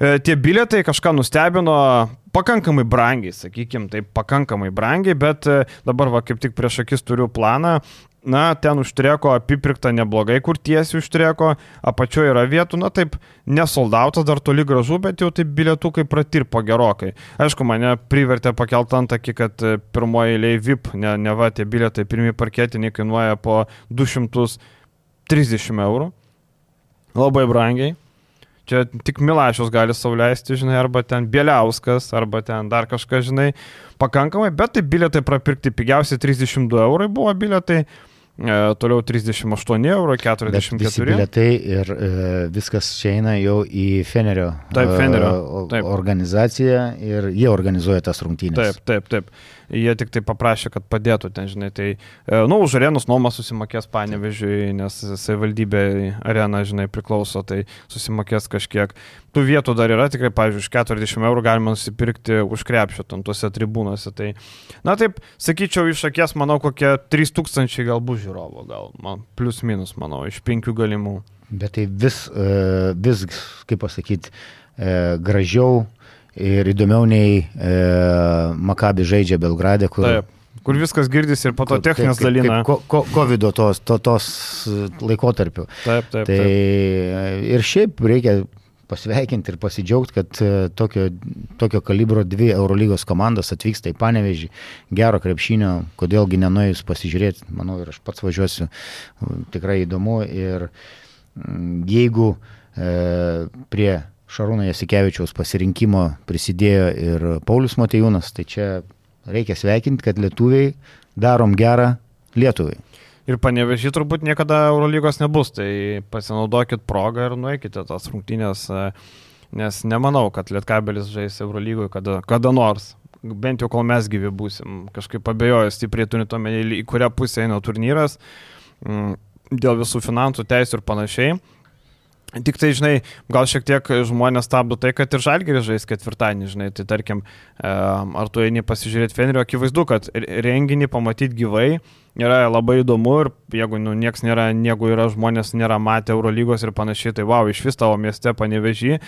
E, tie bilietai kažką nustebino, pakankamai brangiai, sakykime, tai pakankamai brangiai, bet e, dabar va kaip tik prieš akis turiu planą, na, ten užtreko apipirkta neblogai, kur tiesiai užtreko, apačioje yra vietų, na taip, nesoldautas dar toli gražu, bet jau taip bilietukai pratirpo gerokai. Aišku, mane privertė pakelt ant akį, kad e, pirmoji eilė VIP, ne, ne va, tie bilietai pirmie parketiniai kainuoja po 230 eurų. Labai brangiai. Čia tik Milašius gali sauliaisti, žinai, arba ten Bieliauskas, arba ten dar kažkas, žinai, pakankamai, bet tai bilietai prapirkti pigiausiai 32 eurai buvo bilietai. E, toliau 38 eurų, 44. Bilietai ir e, viskas čia eina jau į Fenerio, taip, Fenerio taip. organizaciją ir jie organizuoja tas rungtynės. Taip, taip, taip jie tik tai paprašė, kad padėtų ten, žinai, tai, e, nu, už arenos nuomą susimokės panevežiui, nes savivaldybė arena, žinai, priklauso, tai susimokės kažkiek. Tų vietų dar yra, tikrai, pavyzdžiui, už 40 eurų galima nusipirkti už krepšio tam tuose tribūnuose. Tai, na taip, sakyčiau, iš akies, manau, kokie 3000 galbūt žiūrovo, gal, man, plus minus, manau, iš penkių galimų. Bet tai vis, e, vis kaip pasakyti, e, gražiau ir įdomiau nei e, Makabi žaidžia Belgrade, kur... Taip. Kur viskas girdisi ir po to techninės dalina. Ko, ko, COVID tos, to, tos laikotarpiu. Taip, taip. Tai taip. ir šiaip reikia pasveikinti ir pasidžiaugti, kad e, tokio, tokio kalibro dvi Eurolygos komandos atvyksta į Panevežį, gero krepšinio, kodėlgi nenuėjus pasižiūrėti, manau ir aš pats važiuosiu, tikrai įdomu ir jeigu uh, E, prie Šarūno Jasikevičiaus pasirinkimo prisidėjo ir Paulius Matejūnas, tai čia reikia sveikinti, kad lietuviai darom gerą Lietuvai. Ir panevežį turbūt niekada Eurolygos nebus, tai pasinaudokit progą ir nueikite tas rungtynės, nes nemanau, kad Lietkabelis žais Eurolygoje kada, kada nors. Bent jau kol mes gyvi būsim. Kažkaip abejoju stipriai turint omeny, į kurią pusę eina turnyras, mm, dėl visų finansų, teisų ir panašiai. Tik tai, žinai, gal šiek tiek žmonės stabdo tai, kad ir žalgeris žais ketvirtadienį, žinai, tai tarkim, ar tu eini pasižiūrėti Fenerio, akivaizdu, kad renginį pamatyti gyvai yra labai įdomu ir jeigu nu, nieks nėra, jeigu yra žmonės nėra matę Eurolygos ir panašiai, tai wow, iš vis tavo mieste panevežį,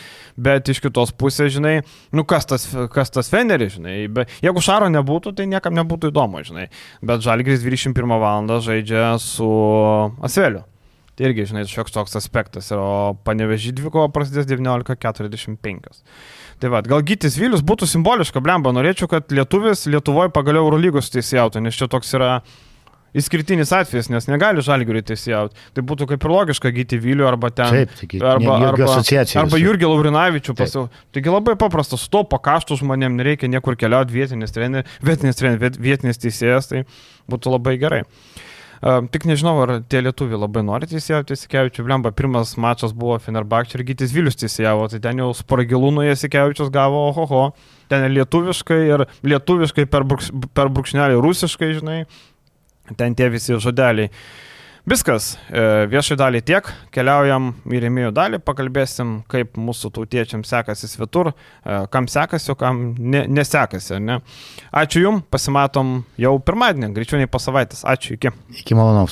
bet iš kitos pusės, žinai, nu kas tas, kas tas Feneris, žinai, be, jeigu Šaro nebūtų, tai niekam nebūtų įdomu, žinai, bet žalgeris 21 val. žaidžia su Asveliu. Tai irgi, žinai, šioks toks aspektas. O panevežį dvikova prasidės 19.45. Tai vad, gal Gytis Vilius būtų simboliška, blemba, norėčiau, kad lietuvis Lietuvoje pagaliau Eurolygos teisėjautų, nes čia toks yra Įskirtinis atvejis, nes negali žalgiui teisėjauti. Tai būtų kaip ir logiška gyti Vilių arba ten. Taip, taigi, arba, arba, arba Jurgį Laurinavičių pasiau. Taigi labai paprasta, su to pakaštų žmonėm nereikia niekur keliauti vietinės treneris, vietinės, treneris, vietinės teisėjas, tai būtų labai gerai. Uh, Tik nežinau, ar tie lietuviai labai nori teisėjauti Jasikevičių. Blemba, pirmas mačas buvo Fenerbakčio ir Gytis Vilius teisėjavo, tai ten jau spragilūnų Jasikevičius gavo ohoho. Ten lietuviškai, ir lietuviškai per, brūkš, per brūkšnelį rusiškai, žinai. Ten tie visi žodeliai. Viskas, e, viešai dalį tiek, keliaujam į rėmėjų dalį, pakalbėsim, kaip mūsų tautiečiams sekasi svetur, e, kam sekasi, o kam ne, nesekasi. Ne? Ačiū Jums, pasimatom jau pirmadienį, greičiau nei po savaitės. Ačiū, iki. Iki malonaus.